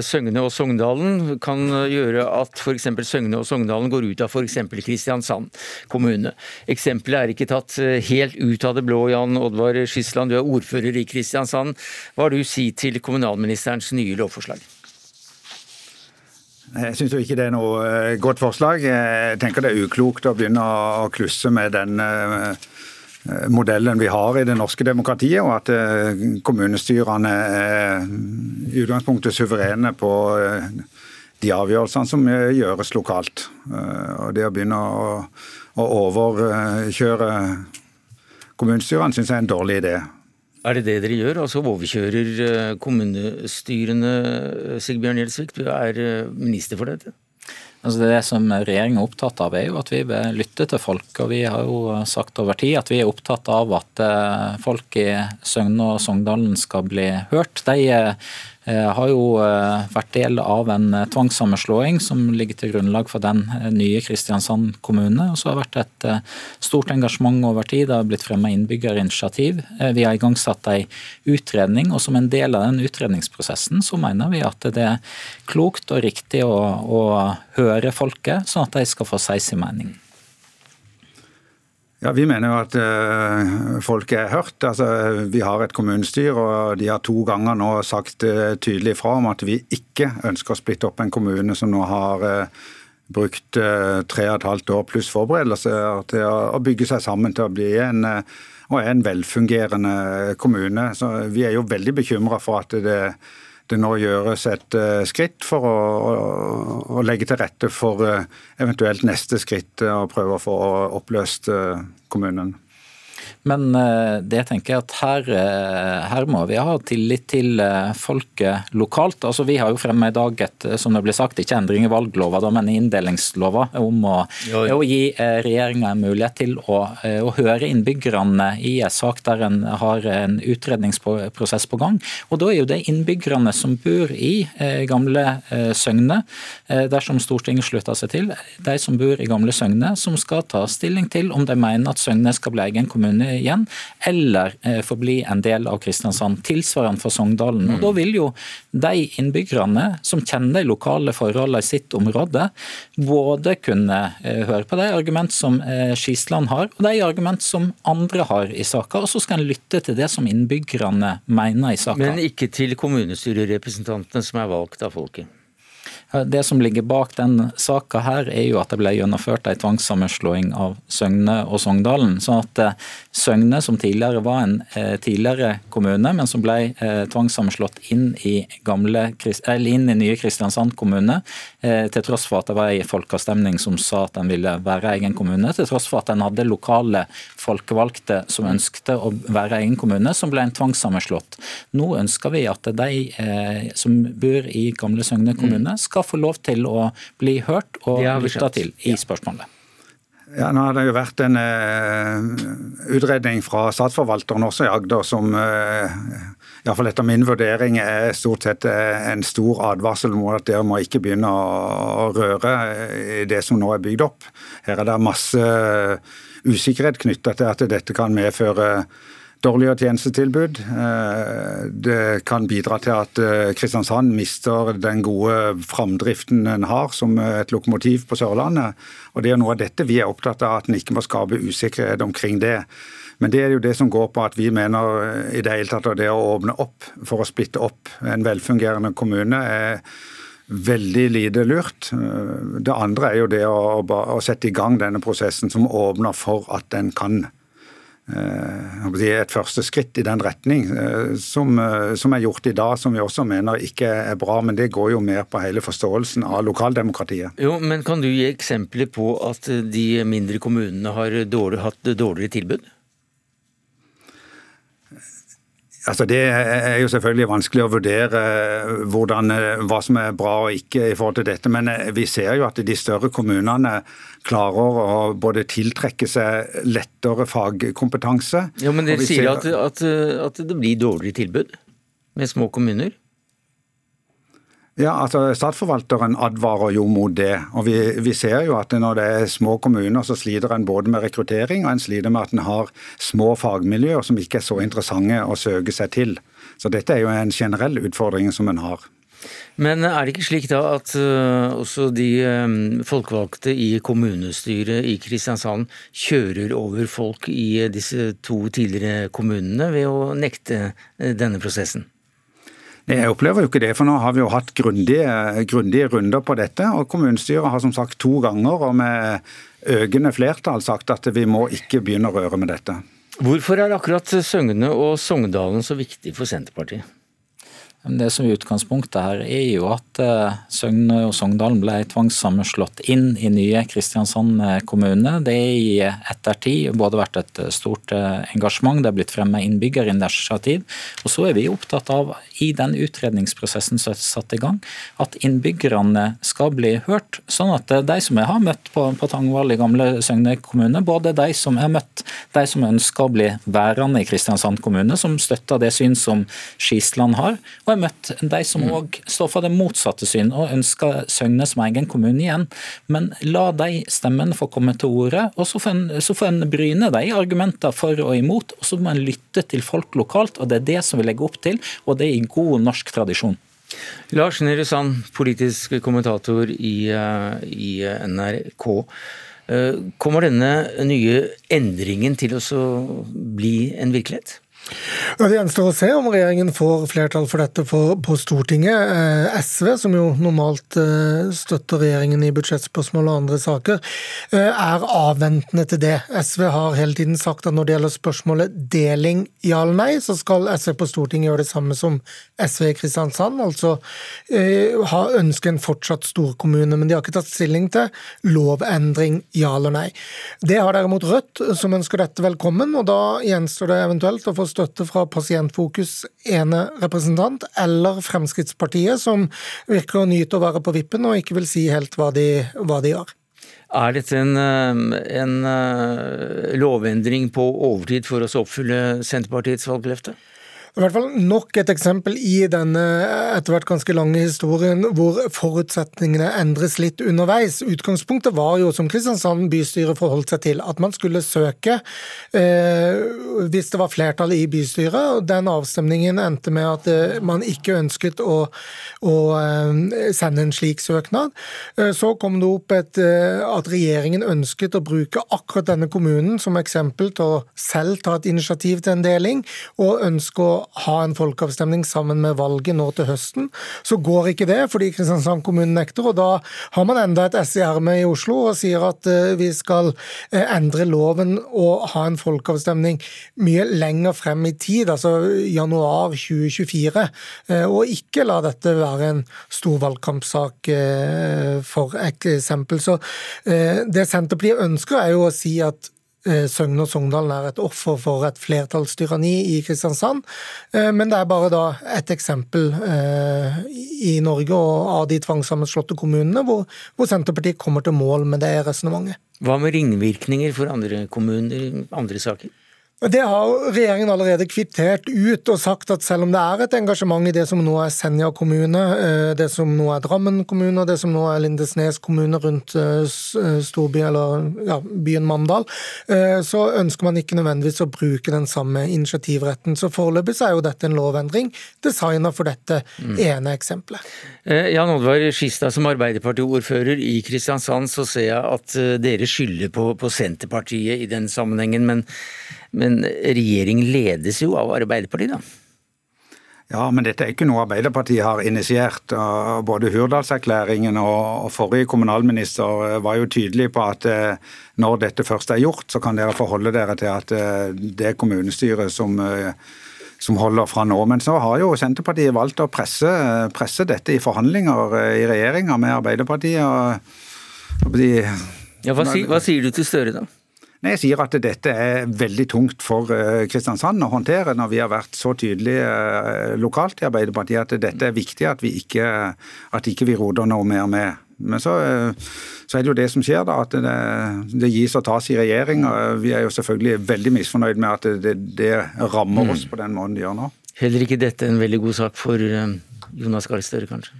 Søgne og Sogndalen kan gjøre at f.eks. Søgne og Sogndalen går ut av f.eks. Kristiansand kommune. Eksempelet er ikke tatt helt ut av det blå, Jan Oddvar Skisland, du er ordfører i Kristiansand. Hva har du å si til kommunalministerens nye lovforslag? Jeg syns ikke det er noe eh, godt forslag. Jeg tenker det er uklokt å begynne å klusse med den eh, modellen vi har i det norske demokratiet, og at eh, kommunestyrene er i utgangspunktet suverene på eh, de avgjørelsene som eh, gjøres lokalt. Eh, Og Det å begynne å overkjøre kommunestyrene syns jeg er en dårlig idé. Er det det dere gjør? Altså overkjører eh, kommunestyrene? Sigbjørn Gjelsvik, du er eh, minister for dette. Altså det som Regjeringen er opptatt av, er jo at vi lytter lytte til folk. og Vi har jo sagt over tid at vi er opptatt av at folk i Søgne og Sogndalen skal bli hørt. De Eh, har jo eh, vært del av en eh, tvangssammenslåing som ligger til grunnlag for den nye Kristiansand kommune. og så har det vært et stort engasjement over tid. Det har blitt fremmet innbyggerinitiativ. Vi har igangsatt en utredning, og som en del av den utredningsprosessen så mener vi at det er klokt og riktig å, å høre folket, sånn at de skal få si sin mening. Ja, Vi mener jo at uh, folk er hørt. Altså, vi har et kommunestyre, og de har to ganger nå sagt uh, tydelig fra om at vi ikke ønsker å splitte opp en kommune som nå har uh, brukt tre og et halvt år pluss forberedelse til å, å, bygge seg sammen til å bli en, en velfungerende kommune. Så Vi er jo veldig bekymra for at det det nå gjøres et uh, skritt for å, å, legge til rette for uh, eventuelt neste skritt og prøve å få oppløst kommunen. Men eh, det tenker jeg at her, eh, her, må vi ha tillit til eh, folket lokalt. Altså, vi har jo fremmet i dag et, som det blir sagt, ikke endring i valglova, men i inndelingslova, om å, å gi regjeringa en mulighet til å, å, høre innbyggerne i en sak der en har en utredningsprosess på gang. Og Da er jo det innbyggerne som bor i gamle Søgne, dersom Stortinget slutter seg til, de som bor i gamle Søgne, som skal ta stilling til om de mener at Søgne skal bli egen kommune igjen, eller eh, forbli en del av Kristiansand. Tilsvarende for Sogndalen. Og Da vil jo de innbyggerne som kjenner de lokale forholdene i sitt område, både kunne eh, høre på de argument som eh, Skisland har, og de argument som andre har i saka. Og så skal en lytte til det som innbyggerne mener i saka. Men ikke til kommunestyrerepresentantene som er valgt av folket? Det som ligger bak den saka her, er jo at det ble gjennomført en tvangssammenslåing av Søgne og Sogndalen. sånn at eh, Søgne, som tidligere var en eh, tidligere kommune, men som ble eh, tvangssammenslått inn i, gamle, inn i nye Kristiansand kommune, til tross for at det var en folkeavstemning som sa at den ville være egen kommune, til tross for at den hadde lokale folkevalgte som ønskte å være egen kommune, som ble en tvangssammenslått. Nå ønsker vi at de som bor i gamle Søgne kommune, skal skal få lov til å bli hørt og lytta til i spørsmålet. Ja, nå har det jo vært en uh, utredning fra statsforvalteren også i Agder som uh, iallfall etter min vurdering er stort sett eh, en stor advarsel mot at dere må ikke begynne å, å røre i det som nå er bygd opp. Her er det masse usikkerhet knytta til at dette kan medføre dårligere tjenestetilbud. Eh, det kan bidra til at eh, Kristiansand mister den gode framdriften en har som et lokomotiv på Sørlandet. Og Det er noe av dette vi er opptatt av, at en ikke må skape usikkerhet omkring det. Men det er jo det som går på at vi mener eh, i det hele tatt at det å åpne opp for å splitte opp en velfungerende kommune er veldig lite lurt. Det andre er jo det å, å sette i gang denne prosessen som åpner for at en kan et første skritt i den retning, eh, som, eh, som, er gjort i dag, som vi også mener ikke er bra. Men det går jo mer på hele forståelsen av lokaldemokratiet. Jo, men Kan du gi eksempler på at de mindre kommunene har dårlig, hatt dårligere tilbud? Altså Det er jo selvfølgelig vanskelig å vurdere hvordan, hva som er bra og ikke i forhold til dette, men vi ser jo at de større kommunene klarer å både tiltrekke seg lettere fagkompetanse. Ja, Men dere sier at, at, at det blir dårligere tilbud med små kommuner? Ja, altså Statsforvalteren advarer jo mot det. og vi, vi, ser jo at når det er små kommuner, så sliter en både med rekruttering og en sliter med at en har små fagmiljøer som ikke er så interessante å søke seg til. Så dette er jo en generell utfordring som en har. Men er det ikke slik da at uh, også de um, folkevalgte i kommunestyret i Kristiansand kjører over folk i disse to tidligere kommunene ved å nekte denne prosessen? Jeg opplever jo ikke det, for nå har vi jo hatt grundige, grundige runder på dette. og Kommunestyret har som sagt to ganger og med økende flertall sagt at vi må ikke begynne å røre med dette. Hvorfor er akkurat Søgne og Sogndalen så viktig for Senterpartiet? Det som er utgangspunktet her, er jo at eh, Søgne og Sogndalen ble tvangssammenslått inn i nye Kristiansand kommune. Det er i ettertid både vært et stort eh, engasjement, det er blitt fremmet innbyggerinitiativ. Og så er vi opptatt av, i den utredningsprosessen som er satt i gang, at innbyggerne skal bli hørt. Sånn at de som jeg har møtt på, på Tangvall i gamle Søgne kommune, både de som jeg har møtt, de som ønsker å bli værende i Kristiansand kommune, som støtter det syn som Skisland har, og jeg har møtt de som òg mm. står for det motsatte syn og ønsker Søgne som egen kommune igjen. Men la de stemmene få komme til orde, og så får en, så får en bryne de argumenter for og imot. og Så må en lytte til folk lokalt, og det er det som vi legger opp til, og det er i god norsk tradisjon. Lars Nehru Sand, politisk kommentator i, eh, i NRK. Eh, kommer denne nye endringen til å bli en virkelighet? Det gjenstår å se om regjeringen får flertall for dette på, Stortinget. Eh, SV, som jo normalt eh, støtter regjeringen i budsjettspørsmål og andre saker, eh, er avventende til det. SV har hele tiden sagt at når det gjelder spørsmålet deling ja eller nei, så skal SV på Stortinget gjøre det samme som SV i Kristiansand, altså ha ønske en fortsatt storkommune. Men de har ikke tatt stilling til lovendring ja eller nei. Det har derimot Rødt, som ønsker dette velkommen, og da gjenstår det eventuelt å få støtte fra Pasientfokus ene representant, eller Fremskrittspartiet, som virker å nyte å være på vippen og ikke vil si helt hva de, hva de gjør. Er dette en, eh, en eh, lovendring på overtid for å oppfylle Senterpartiets valgløfte? I hvert fall nok et eksempel i denne etter hvert ganske lange historien hvor forutsetningene endres litt underveis. Utgangspunktet var jo, som Kristiansand bystyre forholdt seg til, at man skulle søke eh, hvis det var flertall i bystyret. og Den avstemningen endte med at eh, man ikke ønsket å, å eh, sende en slik søknad. Eh, så kom det opp et, eh, at regjeringen ønsket å bruke akkurat denne kommunen som eksempel til å selv ta et initiativ til en deling, og ønske å ha en folkeavstemning sammen med valget nå til høsten. Så går ikke det, fordi Kristiansand kommune nekter. og Da har man enda et ess i ermet i Oslo og sier at eh, vi skal eh, endre loven og ha en folkeavstemning mye lenger frem i tid, altså januar 2024. Eh, og ikke la dette være en stor valgkampsak, for eksempel. Så det Senterpartiet ønsker, er jo å si at Søgne og Sogndalen er et offer for et flertallstyranni i Kristiansand. Eh, men det er bare da et eksempel eh, i Norge og av de tvangssammenslåtte kommunene hvor, hvor Senterpartiet kommer til mål med det resonnementet. Hva med ringvirkninger for andre kommuner andre saker? Det har regjeringen allerede kvittert ut og sagt at selv om det er et engasjement i det som nå er Senja kommune, eh, det som nå er Drammen kommune og det som nå er Lindesnes kommune rundt eh, eh, storby, eller ja, byen Mandal, så ønsker man ikke nødvendigvis å bruke den samme initiativretten. Så foreløpig er jo dette en lovendring designa for dette mm. ene eksempelet. Jan Oddvar Skistad, som Arbeiderparti-ordfører i Kristiansand, så ser jeg at dere skylder på, på Senterpartiet i den sammenhengen. men men regjering ledes jo av Arbeiderpartiet, da? Ja, men dette er ikke noe Arbeiderpartiet har initiert. Både Hurdalserklæringen og forrige kommunalminister eh, var jo tydelig på at eh, når dette først er gjort, så kan dere forholde dere til at eh, det er kommunestyret som, som holder fra nå. Men så har jo Senterpartiet valgt å presse, presse dette i forhandlinger i regjeringa med Arbeiderpartiet. Og, de, ja, hva, si, hva sier du til Støre, da? Nei, Jeg sier at dette er veldig tungt for eh, Kristiansand å håndtere, når vi har vært så tydelige eh, lokalt i Arbeiderpartiet at dette er viktig at vi ikke, at ikke vi roder noe mer med. Men så, eh, så, er det jo det som skjer, da, at det, det gis og tas i regjering. og Vi er jo selvfølgelig veldig misfornøyd med at det, det rammer oss mm. på den måten det gjør nå. Heller ikke dette en veldig god sak for Jonas Gahr Støre, kanskje?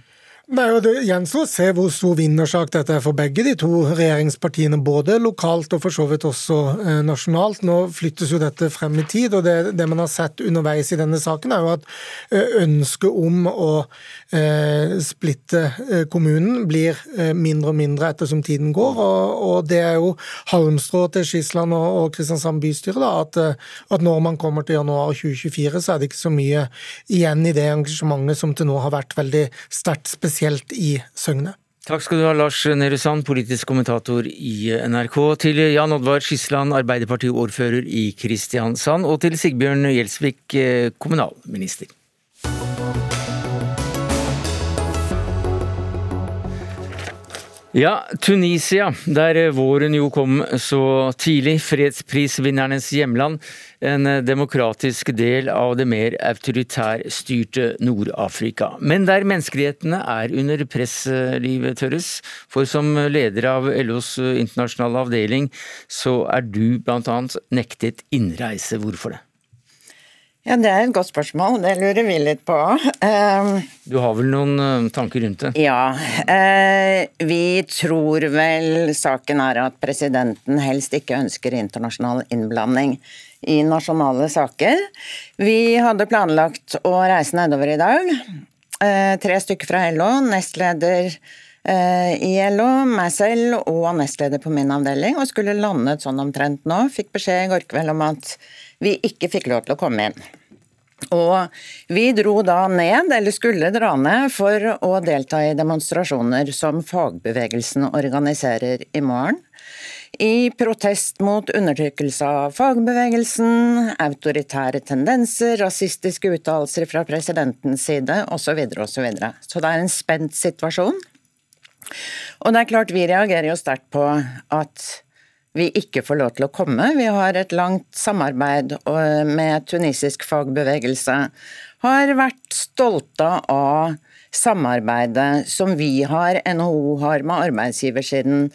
Og Det gjenstår å se hvor stor vinnersak dette er for begge de to regjeringspartiene, både lokalt og for så vidt også eh, nasjonalt. Nå flyttes jo dette frem i tid, og det, det, man har sett underveis i denne saken, er jo at eh, ønsket om å eh, splitte eh, kommunen blir mindre og mindre ettersom tiden går. Og, og det er jo halmstrå til Skisland og, og Kristiansand bystyre da, at, at, når man kommer til januar 2024, så er det ikke så mye igjen i det engasjementet som til nå har vært veldig sterkt spesielt spesielt i Søgne. Takk skal du ha, Lars Nehru Sand, politisk kommentator i NRK. Til Jan Oddvar Skisland, Arbeiderparti-ordfører i Kristiansand. Og til Sigbjørn Gjelsvik, eh, kommunalminister. Ja, Tunisia, der våren jo kom så tidlig. Fredsprisvinnernes hjemland. En demokratisk del av det mer autoritærstyrte Nord-Afrika. Men der menneskerettighetene er under press, Liv Tørres. For som leder av LOs internasjonale avdeling, så er du bl.a. nektet innreise. Hvorfor det? Ja, Det er et godt spørsmål, det lurer vi litt på. Uh, du har vel noen uh, tanker rundt det? Ja. Uh, vi tror vel saken er at presidenten helst ikke ønsker internasjonal innblanding i nasjonale saker. Vi hadde planlagt å reise nedover i dag. Eh, tre stykker fra LO, nestleder i LO, meg selv og nestleder på min avdeling, og skulle landet sånn omtrent nå. Fikk beskjed i går kveld om at vi ikke fikk lov til å komme inn. Og vi dro da ned, eller skulle dra ned, for å delta i demonstrasjoner som fagbevegelsen organiserer i morgen. I protest mot undertrykkelse av fagbevegelsen, autoritære tendenser, rasistiske uttalelser fra presidentens side osv. Så, videre, og så, så det er en spent situasjon. Og det er klart vi reagerer jo sterkt på at vi ikke får lov til å komme. Vi har et langt samarbeid med tunisisk fagbevegelse. Har vært stolte av samarbeidet som vi har, NHO har med arbeidsgiversiden.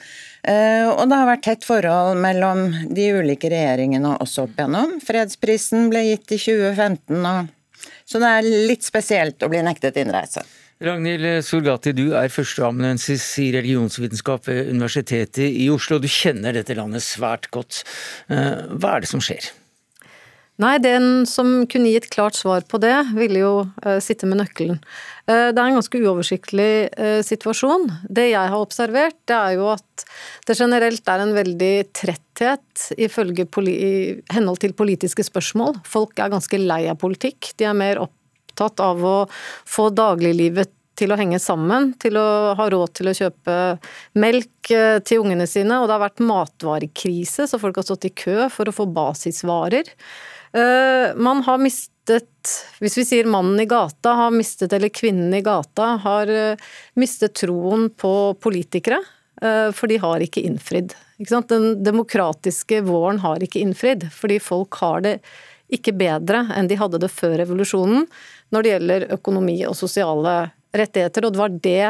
Eh, og det har vært tett forhold mellom de ulike regjeringene også opp igjennom. Fredsprisen ble gitt i 2015, og... så det er litt spesielt å bli nektet innreise. Ragnhild Sorgati, du er førsteamanuensis i religionsvitenskap ved Universitetet i Oslo. Du kjenner dette landet svært godt. Eh, hva er det som skjer? Nei, den som kunne gi et klart svar på det, ville jo uh, sitte med nøkkelen. Uh, det er en ganske uoversiktlig situasjon. Det jeg har observert, det er jo at det generelt er en veldig tretthet i henhold til politiske spørsmål. Folk er ganske lei av politikk. De er mer opp opptatt av å få dagliglivet til å henge sammen, til å ha råd til å kjøpe melk eh, til ungene sine. Og det har vært matvarekrise, så folk har stått i kø for å få basisvarer. Eh, man har mistet Hvis vi sier mannen i gata har mistet, eller kvinnen i gata har eh, mistet troen på politikere, for de har ikke innfridd. Ikke Den demokratiske våren har ikke innfridd, fordi folk har det ikke bedre enn de hadde det før revolusjonen når det gjelder økonomi og sosiale rettigheter. Og det var det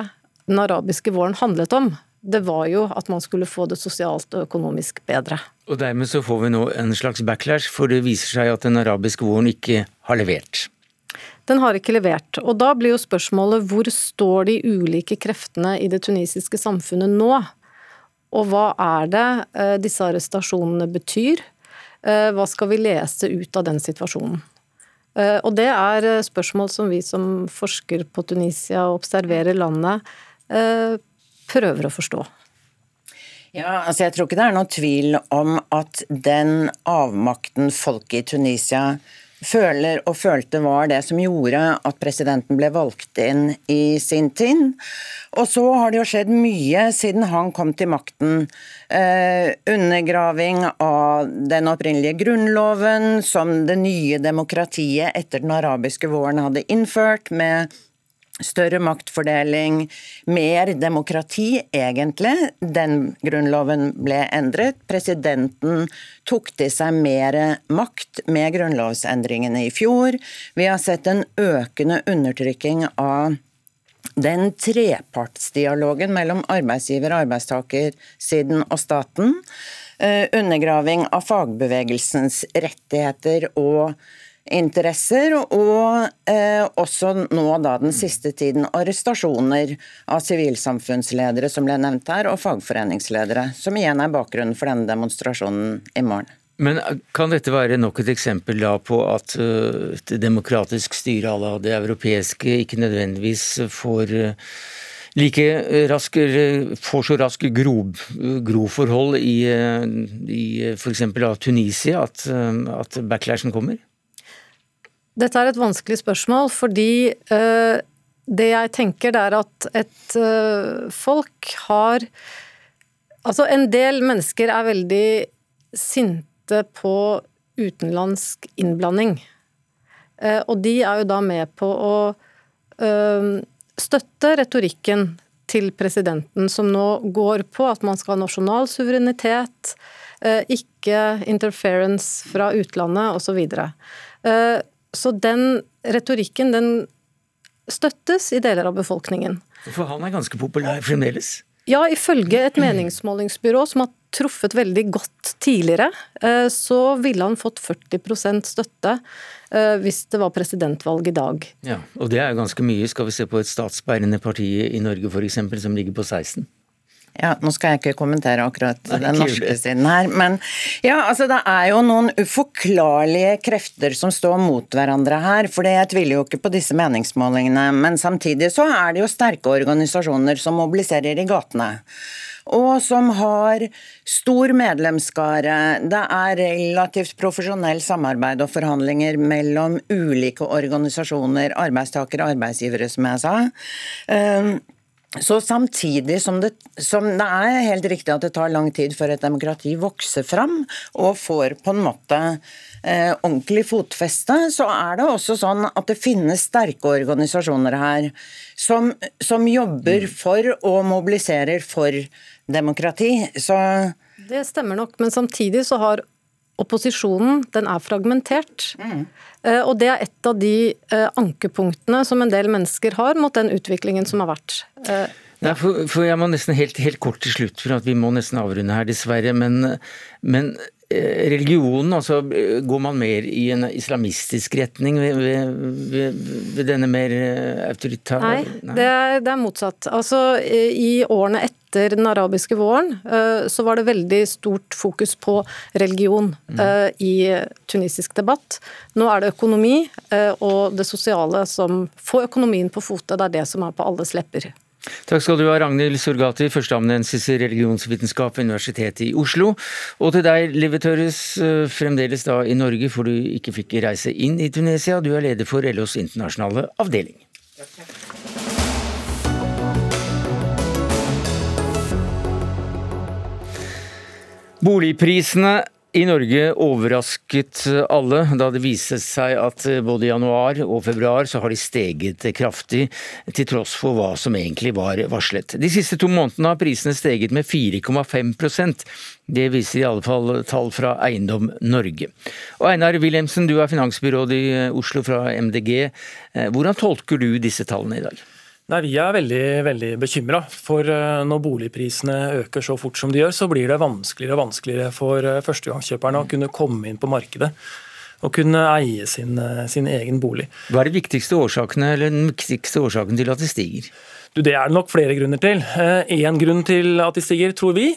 den arabiske våren handlet om. Det var jo at man skulle få det sosialt og økonomisk bedre. Og dermed så får vi nå en slags backlash, for det viser seg at den arabiske våren ikke har levert. Den har ikke levert. Og da blir jo spørsmålet hvor står de ulike kreftene i det tunisiske samfunnet nå? Og hva er det eh, disse arrestasjonene betyr? Eh, hva skal vi lese ut av den situasjonen? Eh, og det er eh, spørsmål som vi som forsker på Tunisia og observerer landet, prøver å forstå. Ja, altså Jeg tror ikke det er noen tvil om at den avmakten folket i Tunisia føler og følte var det som gjorde at presidenten ble valgt inn i sin tid. Og så har det jo skjedd mye siden han kom til makten. Eh, undergraving av den opprinnelige grunnloven, som det nye demokratiet etter den arabiske våren hadde innført, med større maktfordeling, mer demokrati, egentlig. Den grunnloven ble endret. Presidenten tok til seg mer makt med grunnlovsendringene i fjor. Vi har sett en økende undertrykking av den trepartsdialogen mellom arbeidsgiver, arbeidstakersiden og staten. Eh, undergraving av fagbevegelsens rettigheter og interesser, og eh, også nå da den siste tiden arrestasjoner av sivilsamfunnsledere, som ble nevnt her, og fagforeningsledere, som igjen er bakgrunnen for denne demonstrasjonen i morgen. Men eh, kan dette være nok et eksempel da på at uh, et demokratisk styre à la det europeiske ikke nødvendigvis får uh, like rask, får så raske gro, groforhold i, i f.eks. Tunisia at, at backlashen kommer? Dette er et vanskelig spørsmål, fordi uh, det jeg tenker, det er at et uh, folk har Altså, en del mennesker er veldig sinte på utenlandsk innblanding. Uh, og de er jo da med på å støtte retorikken til presidenten, som nå går på at man skal ha nasjonal suverenitet, ikke interference fra utlandet osv. Så, den retorikken, den støttes i deler av befolkningen. For han er ganske populær fremdeles? Ja, ifølge et meningsmålingsbyrå som har truffet veldig godt tidligere, eh, så ville han fått 40% støtte eh, hvis det var presidentvalg i dag. Ja, Og det er jo ganske mye. Skal vi se på et statsbærende parti i Norge f.eks. som ligger på 16? Ja, Nå skal jeg ikke kommentere akkurat den norske siden her, men ja, altså det er jo noen uforklarlige krefter som står mot hverandre her. For jeg tviler jo ikke på disse meningsmålingene, men samtidig så er det jo sterke organisasjoner som mobiliserer i gatene og som har stor medlemsskare. Det er relativt profesjonell samarbeid og forhandlinger mellom ulike organisasjoner, arbeidstakere og arbeidsgivere, som jeg sa. Så samtidig som det, som det, er helt riktig at det tar lang tid før et demokrati vokser fram og får på en måte eh, ordentlig fotfeste, så er det også sånn at det finnes sterke organisasjoner her som, som jobber mm. for og mobiliserer for demokrati. Så Det stemmer nok, men samtidig så har opposisjonen den er fragmentert. Mm. Og det er et av de eh, ankepunktene som en del mennesker har mot den utviklingen som har vært. Eh, Nei, for, for, Jeg må nesten helt, helt, kort til slutt, for vi må nesten avrunde her, dessverre. Men, men religionen, altså går man mer i en islamistisk retning ved, ved, ved denne mer eh, autoritære Nei, Nei. Det, er, det, er, motsatt. Altså I årene etter den arabiske våren så var det veldig stort fokus på religion mm. i tunisisk debatt. Nå er det økonomi og det sosiale som får økonomien på fote. Det er det som er på alles lepper. Takk skal du ha, Ragnhild Surgati, førsteamanuensis i religionsvitenskap ved Universitetet i Oslo. Og til deg, Live eh, fremdeles da i Norge, for du ikke fikk reise inn i Tunisia. Du er leder for LOs internasjonale avdeling. Boligprisene i Norge overrasket alle da det viste seg at både i januar og februar så har de steget kraftig, til tross for hva som egentlig var varslet. De siste to månedene har prisene steget med 4,5% Det viser i alle fall tall fra Eiendom Norge. Og Einar Wilhelmsen, du er finansbyråd i Oslo fra MDG. Hvordan tolker du disse tallene i dag? Nei, Vi er veldig, veldig bekymra. For eh, når boligprisene øker så fort som de gjør, så blir det vanskeligere og vanskeligere for eh, førstegangskjøperne å kunne komme inn på markedet. Og kunne eie sin, eh, sin egen bolig. Hva er de viktigste årsakene, eller den viktigste årsaken til at de stiger? Du, det er det nok flere grunner til. Én grunn til at de stiger, tror vi,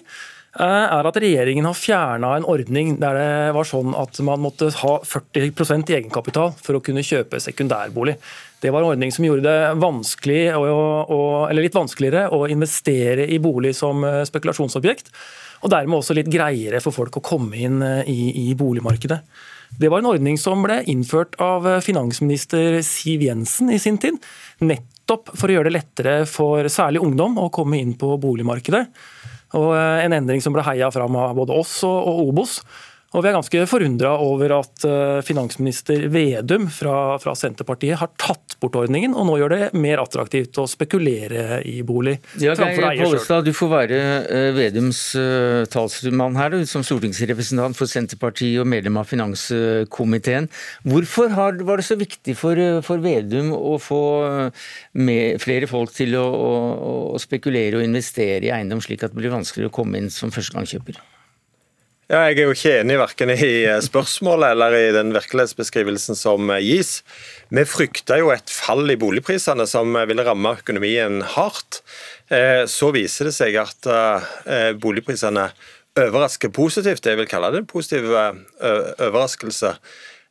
er at regjeringen har fjerna en ordning der det var sånn at man måtte ha 40 i egenkapital for å kunne kjøpe sekundærbolig. Det var en ordning som gjorde det vanskelig, eller litt vanskeligere å investere i bolig som eh, spekulasjonsobjekt. Og dermed også litt greiere for folk å komme inn eh, i, i boligmarkedet. Det var en ordning som ble innført av eh, finansminister Siv Jensen i sin tid. Nettopp for å gjøre det lettere for særlig ungdom å komme inn på boligmarkedet. Og En endring som ble heia fram av både oss og Obos. Og Vi er ganske forundra over at eh, finansminister Vedum fra, fra, Senterpartiet har tatt bort ordningen, og nå gjør det mer attraktivt å spekulere i bolig. Ja, Geir Pollestad, du får være uh, Vedums uh, talsmann her, du, som stortingsrepresentant for Senterpartiet og medlem av finanskomiteen. Hvorfor har, var det så viktig for, for Vedum å få med, flere folk til å, å, å spekulere og investere i eiendom, slik at det blir vanskeligere å komme inn som førstegangskjøper? Ja, jeg er jo ikke enig verken i eh, spørsmålet eller i den virkelighetsbeskrivelsen som eh, gis. Vi frykta jo et fall i boligprisene som eh, ville ramme økonomien hardt. Så viser det seg at boligprisene overrasker positivt. Jeg vil kalle det en positiv overraskelse.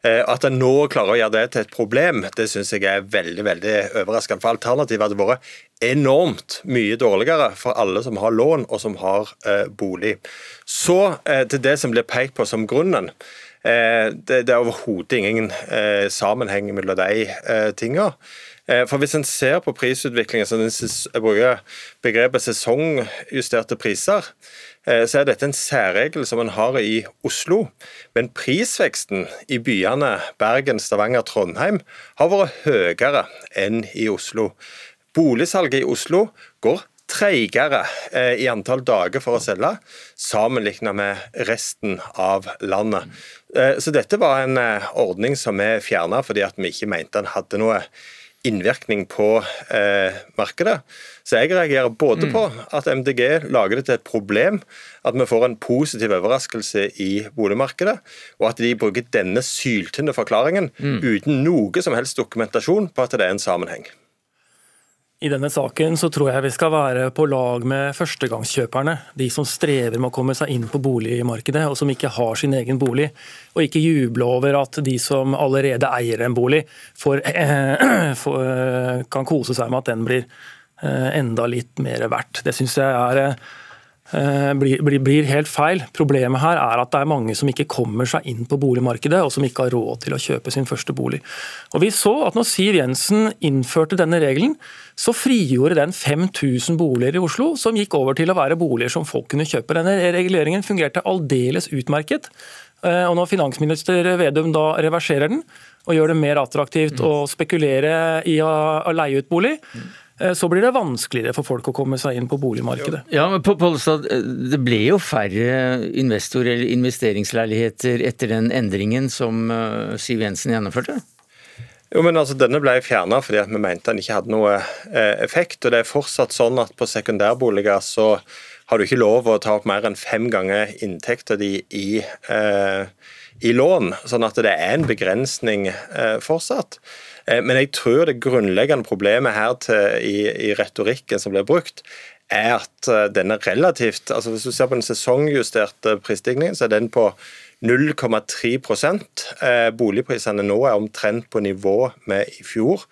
At en nå klarer å gjøre det til et problem, det syns jeg er veldig veldig overraskende. For Alternativet hadde vært enormt mye dårligere for alle som har lån og som har eh, bolig. Så eh, til det som blir pekt på som grunnen. Eh, det, det, er overhodet ingen eh, sammenheng mellom de eh, tingene. Eh, for Hvis en ser på prisutviklingen, så jeg bruker begrepet sesongjusterte priser, så er dette en særregel som en har i Oslo. Men prisveksten i byene Bergen, Stavanger, Trondheim har vært høyere enn i Oslo. Boligsalget i Oslo går treigere eh, i antall dager for å selge, sammenlignet med resten av landet. Eh, så dette var en ordning som vi fjerna fordi vi ikke mente den hadde noe innvirkning på eh, markedet. Så jeg reagerer både mm. på at MDG lager det til et problem at vi får en positiv overraskelse i boligmarkedet, og at de bruker denne syltynne forklaringen mm. uten noe som helst dokumentasjon på at det er en sammenheng. I denne saken så tror jeg vi skal være på lag med førstegangskjøperne. De som strever med å komme seg inn på boligmarkedet, og som ikke har sin egen bolig. Og ikke juble over at de som allerede eier en bolig, får, eh, *clears throat* får, eh, kan kose seg med at den blir eh, enda litt mer verdt. Det syns jeg er eh, blir, blir, blir, helt feil. Problemet her er at det er mange som ikke kommer seg inn på boligmarkedet, og som ikke har råd til å kjøpe sin første bolig. Og Vi så at når Siv Jensen innførte denne regelen, så frigjorde den 5000 boliger i Oslo, som gikk over til å være boliger som folk kunne kjøpe. Denne reguleringen fungerte aldeles utmerket. Eh, og Når finansminister Vedum da reverserer den, og gjør det mer attraktivt å spekulere i å, leie ut bolig, Eh, så blir det vanskeligere for folk å komme seg inn på boligmarkedet. Ja, men Pollestad, eh, Det ble jo færre investor- eller investeringsleiligheter etter den endringen som eh, Siv Jensen gjennomførte? Jo, men altså, Denne ble fjerna fordi vi mente den ikke hadde noe effekt. og Det er fortsatt sånn at på sekundærboliger så har du ikke lov å ta opp mer enn fem ganger inntekta di i, eh, i lån. Sånn at det er en begrensning eh, fortsatt. Eh, men jeg tror det grunnleggende problemet her til, i, i, retorikken som blir brukt, er at eh, den er relativt altså Hvis du ser på den sesongjusterte prisstigningen, så er den på 0,3% eh, Boligprisene nå er omtrent på nivå med i fjor.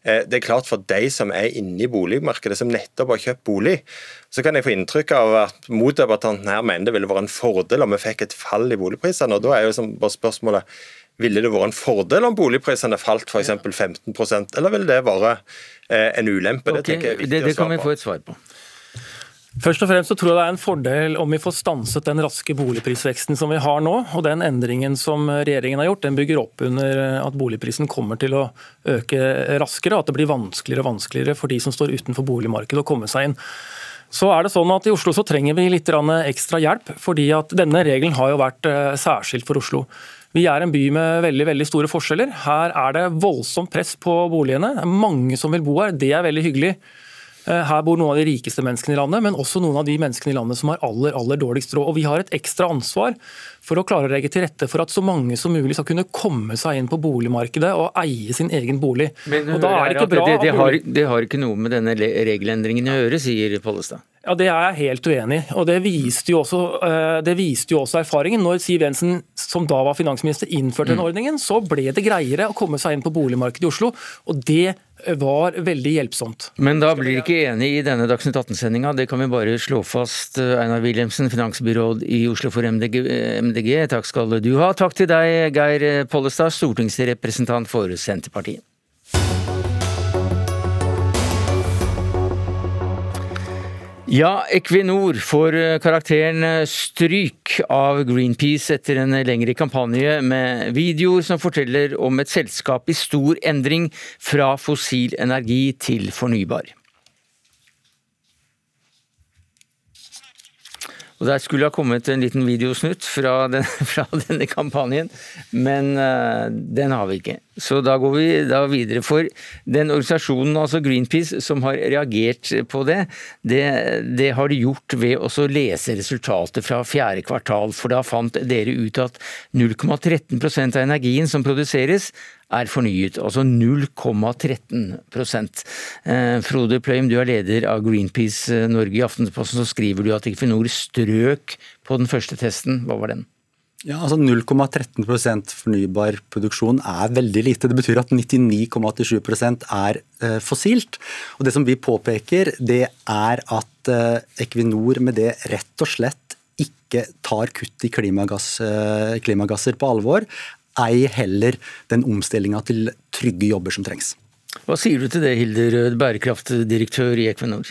Det er klart For de som er inne i boligmarkedet, som nettopp har kjøpt bolig, så kan jeg få inntrykk av at motdebattanten her mener det ville vært en fordel om vi fikk et fall i boligprisene. og Da er jo bare spørsmålet ville det vært en fordel om boligprisene falt f.eks. 15% eller ville det vært eh, en ulempe? Okay, det, det, det kan vi få et svar på. Først og fremst så tror jeg det er en fordel om vi får stanset den raske boligprisveksten som vi har nå. og Den endringen som regjeringen har gjort, den bygger opp under at boligprisen kommer til å øke raskere. At det blir vanskeligere og vanskeligere for de som står utenfor boligmarkedet å komme seg inn. Så er det sånn at I Oslo så trenger vi litt ekstra hjelp, fordi at denne regelen har jo vært eh, særskilt for Oslo. Vi er en by med veldig veldig store forskjeller. Her er det voldsomt press på boligene. Mange som vil bo her. Det er veldig hyggelig. Eh, her bor noen av de rikeste menneskene i landet, men også noen av de menneskene i landet som har aller aller dårligst råd. Og Vi har et ekstra ansvar for å klare å legge til rette for at så mange som mulig skal kunne komme seg inn på boligmarkedet og eie sin egen bolig. Men og da er det, ikke bra... det, det, har, det har ikke noe med denne regelendringen å gjøre, sier Pollestad. Ja, Det er jeg helt uenig i. og det viste, også, eh, det viste, jo også, erfaringen. Når Siv Jensen, som da var finansminister, innførte den mm. ordningen, så ble det greiere å komme seg inn på boligmarkedet i Oslo. og Det var veldig hjelpsomt. Men da blir ikke enig i denne Dagsnytt 18-sendinga. Det kan vi bare slå fast. Einar Wilhelmsen, finansbyråd i Oslo for MDG, MDG. Takk skal du ha. Takk til deg, Geir Pollestad, stortingsrepresentant for Senterpartiet. Ja, Equinor får eh, karakteren eh, stryk av Greenpeace etter en lengre kampanje med videoer som forteller om et selskap i stor endring fra fossil energi til fornybar. Og Der skulle ha kommet en liten videosnutt fra, den, *laughs* fra denne kampanjen, men uh, den har vi ikke. Så da går vi da videre. For den organisasjonen, altså Greenpeace, som har reagert på det, det, det har de gjort ved å lese resultatet fra fjerde kvartal. For da fant dere ut at 0,13% av energien som produseres, er fornyet, altså 0,13 eh, Frode Pløym, du er leder av Greenpeace eh, Norge. I Aftenposten så skriver du at Equinor strøk på den første testen. Hva var den? Ja, altså 0,13% fornybar produksjon er veldig lite. Det betyr at 99,87% er eh, fossilt. Og Det som vi påpeker, det er at Equinor med det rett og slett ikke tar kutt i klimagass, klimagasser på alvor, ei heller den omstillinga til trygge jobber som trengs. Hva sier du til det, Hilde Rød, bærekraftdirektør i Equinor?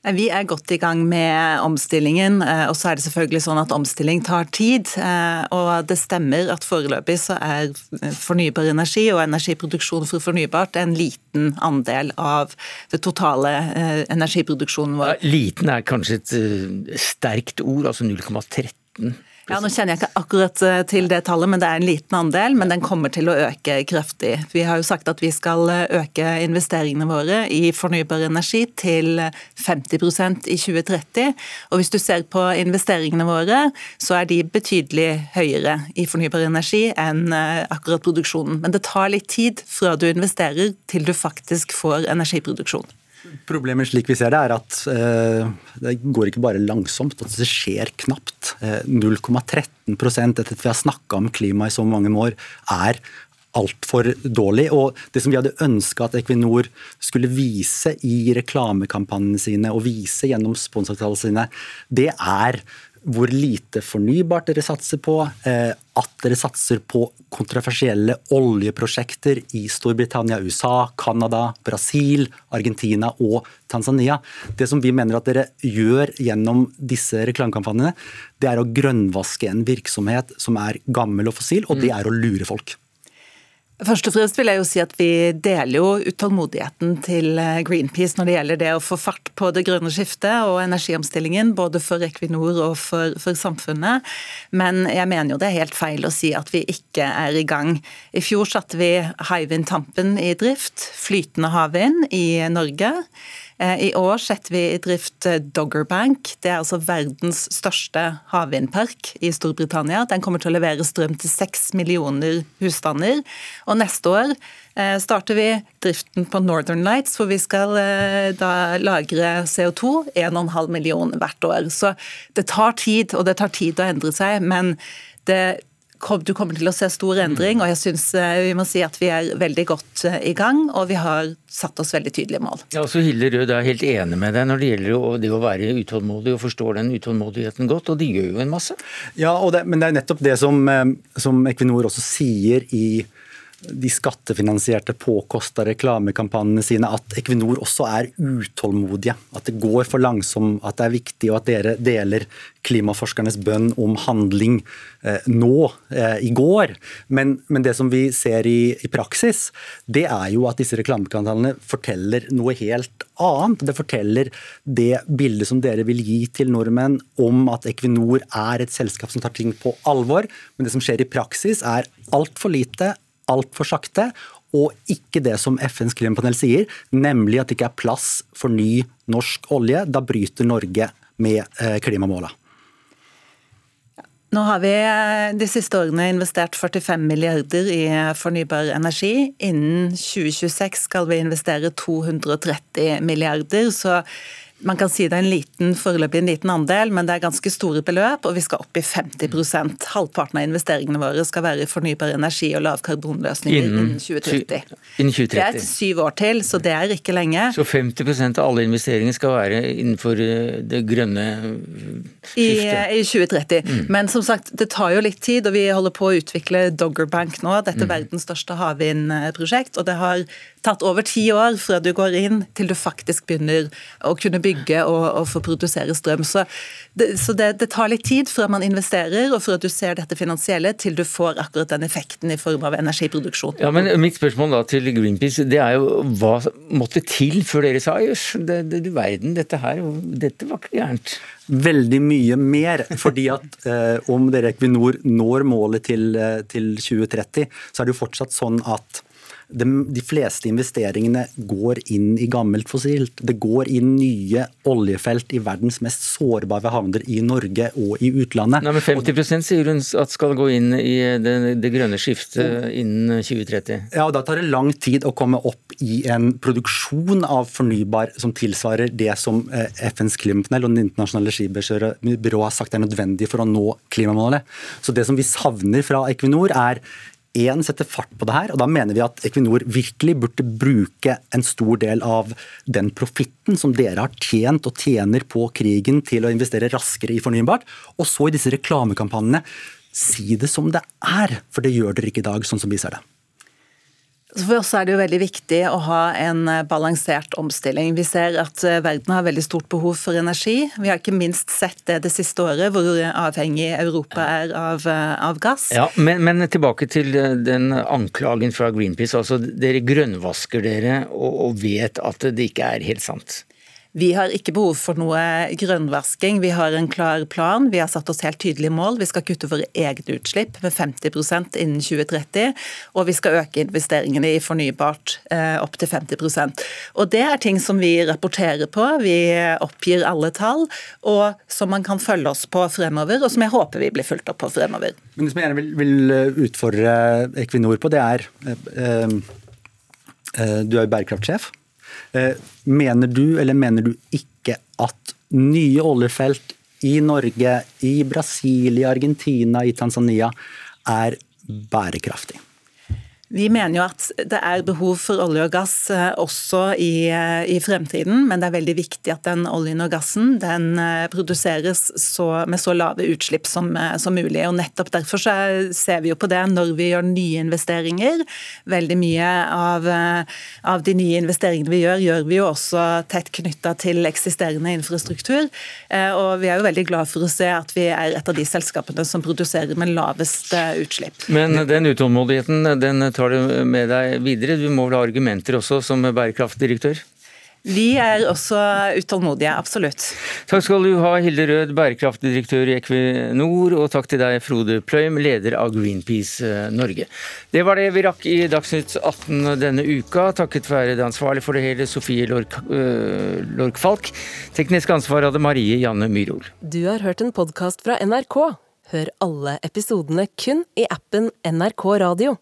Vi er godt i gang med omstillingen, eh, og så er det selvfølgelig sånn at omstilling tar tid. Eh, og det stemmer at foreløpig så er fornybar energi og energiproduksjon for fornybart en liten andel av det totale eh, energiproduksjonen vår. Ja, liten er kanskje et sterkt ord, altså 0,13 ja, Nå kjenner jeg ikke akkurat eh, til det tallet, men det er en liten andel. Men den kommer til å øke kraftig. Vi har jo sagt at vi skal eh, øke investeringene våre i fornybar energi til 50% i 2030. Og hvis du ser på investeringene våre, så er de betydelig høyere i fornybar energi enn eh, akkurat produksjonen. Men det tar litt tid fra du investerer til du faktisk får energiproduksjon. Problemet slik vi ser det, er at eh, det går ikke bare langsomt, at det skjer knapt. Eh, 0,13 etter at vi har snakka om klima i så mange år, er altfor dårlig. Og det som vi hadde ønska at Equinor skulle vise i reklamekampanjene sine og vise gjennom sponsoravtalene sine, det er hvor lite fornybart dere satser på, eh, at dere satser på kontroversielle oljeprosjekter i Storbritannia, USA, Canada, Brasil, Argentina og Tanzania. Det som vi mener at dere gjør gjennom disse reklamekampanjene, det er å grønnvaske en virksomhet som er gammel og fossil, og det mm. er å lure folk. Først og fremst vil jeg jo si at Vi deler jo utålmodigheten til eh, Greenpeace når det gjelder det å få fart på det grønne skiftet og energiomstillingen, både for Equinor og for, for, samfunnet. Men jeg mener jo det er helt feil å si at vi ikke er i gang. I fjor satte vi Hywind Tampen i drift, flytende havvind i Norge. Eh, I år setter vi i drift eh, Doggerbank. Det er altså verdens største havvindpark i Storbritannia. Den kommer til å levere strøm til seks millioner husstander. Og neste år eh, starter vi driften på Northern Lights, hvor vi skal da lagre CO2 1,5 million hvert år. Så det tar tid, og det tar tid å endre seg. men det du kommer til å se stor endring, og jeg syns eh, vi må si at vi er veldig godt eh, i gang, og vi har satt oss veldig tydelige mål. Ja, så Hilde Rød er helt enig med deg når det gjelder det å være utålmodig og forstår den utålmodigheten godt, og de gjør jo en masse. Ja, det, men det er nettopp det som, eh, som Equinor også sier i de skattefinansierte, påkosta reklamekampanjene sine at Equinor også er utålmodige. At det går for langsomt, at det er viktig, og at dere deler klimaforskernes bønn om handling eh, nå, eh, i går. Men, men, det som vi ser i, i, praksis, det er jo at disse reklamekanalene forteller noe helt annet. Det forteller det bildet som dere vil gi til nordmenn om at Equinor er et selskap som tar ting på alvor. Men det som skjer i praksis, er altfor lite altfor sakte, og ikke det som FNs klimapanel sier, nemlig at det ikke er plass for ny norsk olje. Da bryter Norge med eh, klimamåla. Nå har vi eh, de siste årene investert 45 milliarder i fornybar energi. Innen 2026 skal vi investere 230 milliarder. så man kan si det er en liten, foreløpig en liten andel, men det er ganske store beløp, og vi skal opp i 50% Halvparten av investeringene våre skal være i fornybar energi og lavkarbonløsninger innen, innen 2030. Innen 2030. Det er syv år til, så det er ikke lenge. Så 50% av alle investeringer skal være innenfor eh, det grønne skiftet? I, eh, i 2030. Mm. Men som sagt, det tar jo litt tid, og vi holder på å utvikle Doggerbank nå. Dette er mm. verdens største havvindprosjekt, og det har tatt over ti år fra du går inn til du faktisk begynner å kunne bygge og, og få produsere strøm. Så, det, så det, det, tar litt tid fra man investerer og fra du ser dette finansielle, til du får akkurat den effekten i form av energiproduksjon. Ja, men Mitt spørsmål da til Greenpeace det er jo hva måtte til før dere sa jøss, det, det, du verden, dette her, dette var ikke gærent? Veldig mye mer. fordi at *laughs* eh, om dere Equinor når målet til, eh, til 2030, så er det jo fortsatt sånn at de, de, fleste investeringene går inn i gammelt fossilt. Det går inn nye oljefelt i verdens mest sårbare havner i Norge og i utlandet. Nei, men 50% sier hun at skal gå inn i det, det grønne skiftet innen 2030. Ja, og Da tar det lang tid å komme opp i en produksjon av fornybar som tilsvarer det som eh, FNs klimapanel og Det internasjonale energibyrået har sagt er nødvendig for å nå klimamålet. Så Det som vi savner fra Equinor, er én sette fart på det her, og da mener vi at Equinor virkelig burde bruke en stor del av den profitten som dere har tjent og tjener på krigen til å investere raskere i fornybart, og så i disse reklamekampanjene si det som det er, for det gjør dere ikke i dag, sånn som vi ser det. For oss er det jo veldig viktig å ha en eh, balansert omstilling. Vi ser at eh, verden har veldig stort behov for energi. Vi har ikke minst sett det det siste året, hvor avhengig Europa er av, eh, av gass. Ja, men, men, tilbake til den anklagen fra Greenpeace. altså Dere grønnvasker dere og, og vet at det ikke er helt sant? Vi har ikke behov for noe grønnvasking. Vi har en klar plan. Vi har satt oss helt tydelige mål. Vi skal kutte våre egne utslipp med 50% innen 2030. Og vi skal øke investeringene i fornybart eh, opp til 50% Og Det er ting som vi rapporterer på. Vi oppgir alle tall, og som man kan følge oss på fremover, og som jeg håper vi blir fulgt opp på fremover. Men Det som jeg gjerne vil, vil eh, utfordre Equinor på, det er eh, eh, Du er jo bærekraftsjef. Eh, mener du eller mener du ikke at nye oljefelt i Norge, i Brasil, i Argentina, i Tanzania er bærekraftig? Vi mener jo at det er behov for olje og gass eh, også i, eh, i, fremtiden, men det er veldig viktig at den oljen og gassen den eh, produseres så, med så lave utslipp som, som, mulig. og Nettopp derfor ser vi jo på det når vi gjør nye investeringer. Veldig mye av, av de nye investeringene vi gjør, gjør vi jo også tett knytta til eksisterende infrastruktur. Og vi er jo veldig glad for å se at vi er et av de selskapene som produserer med lavest utslipp. Men den utålmodigheten den tar det med deg videre? Du må vel ha argumenter også som bærekraftdirektør? Vi er også utålmodige, absolutt. Takk skal du ha, Hilde Rød, bærekraftdirektør i Equinor, og takk til deg, Frode Pløym, leder av Greenpeace eh, Norge. Det var det vi rakk i Dagsnytt 18 denne uka, takket være det ansvarlige for det hele, Sofie Lorch, øh, Lork Falk. Teknisk ansvar hadde Marie Janne Myrhol. Du har hørt en podkast fra NRK. Hør alle episodene kun i appen NRK Radio.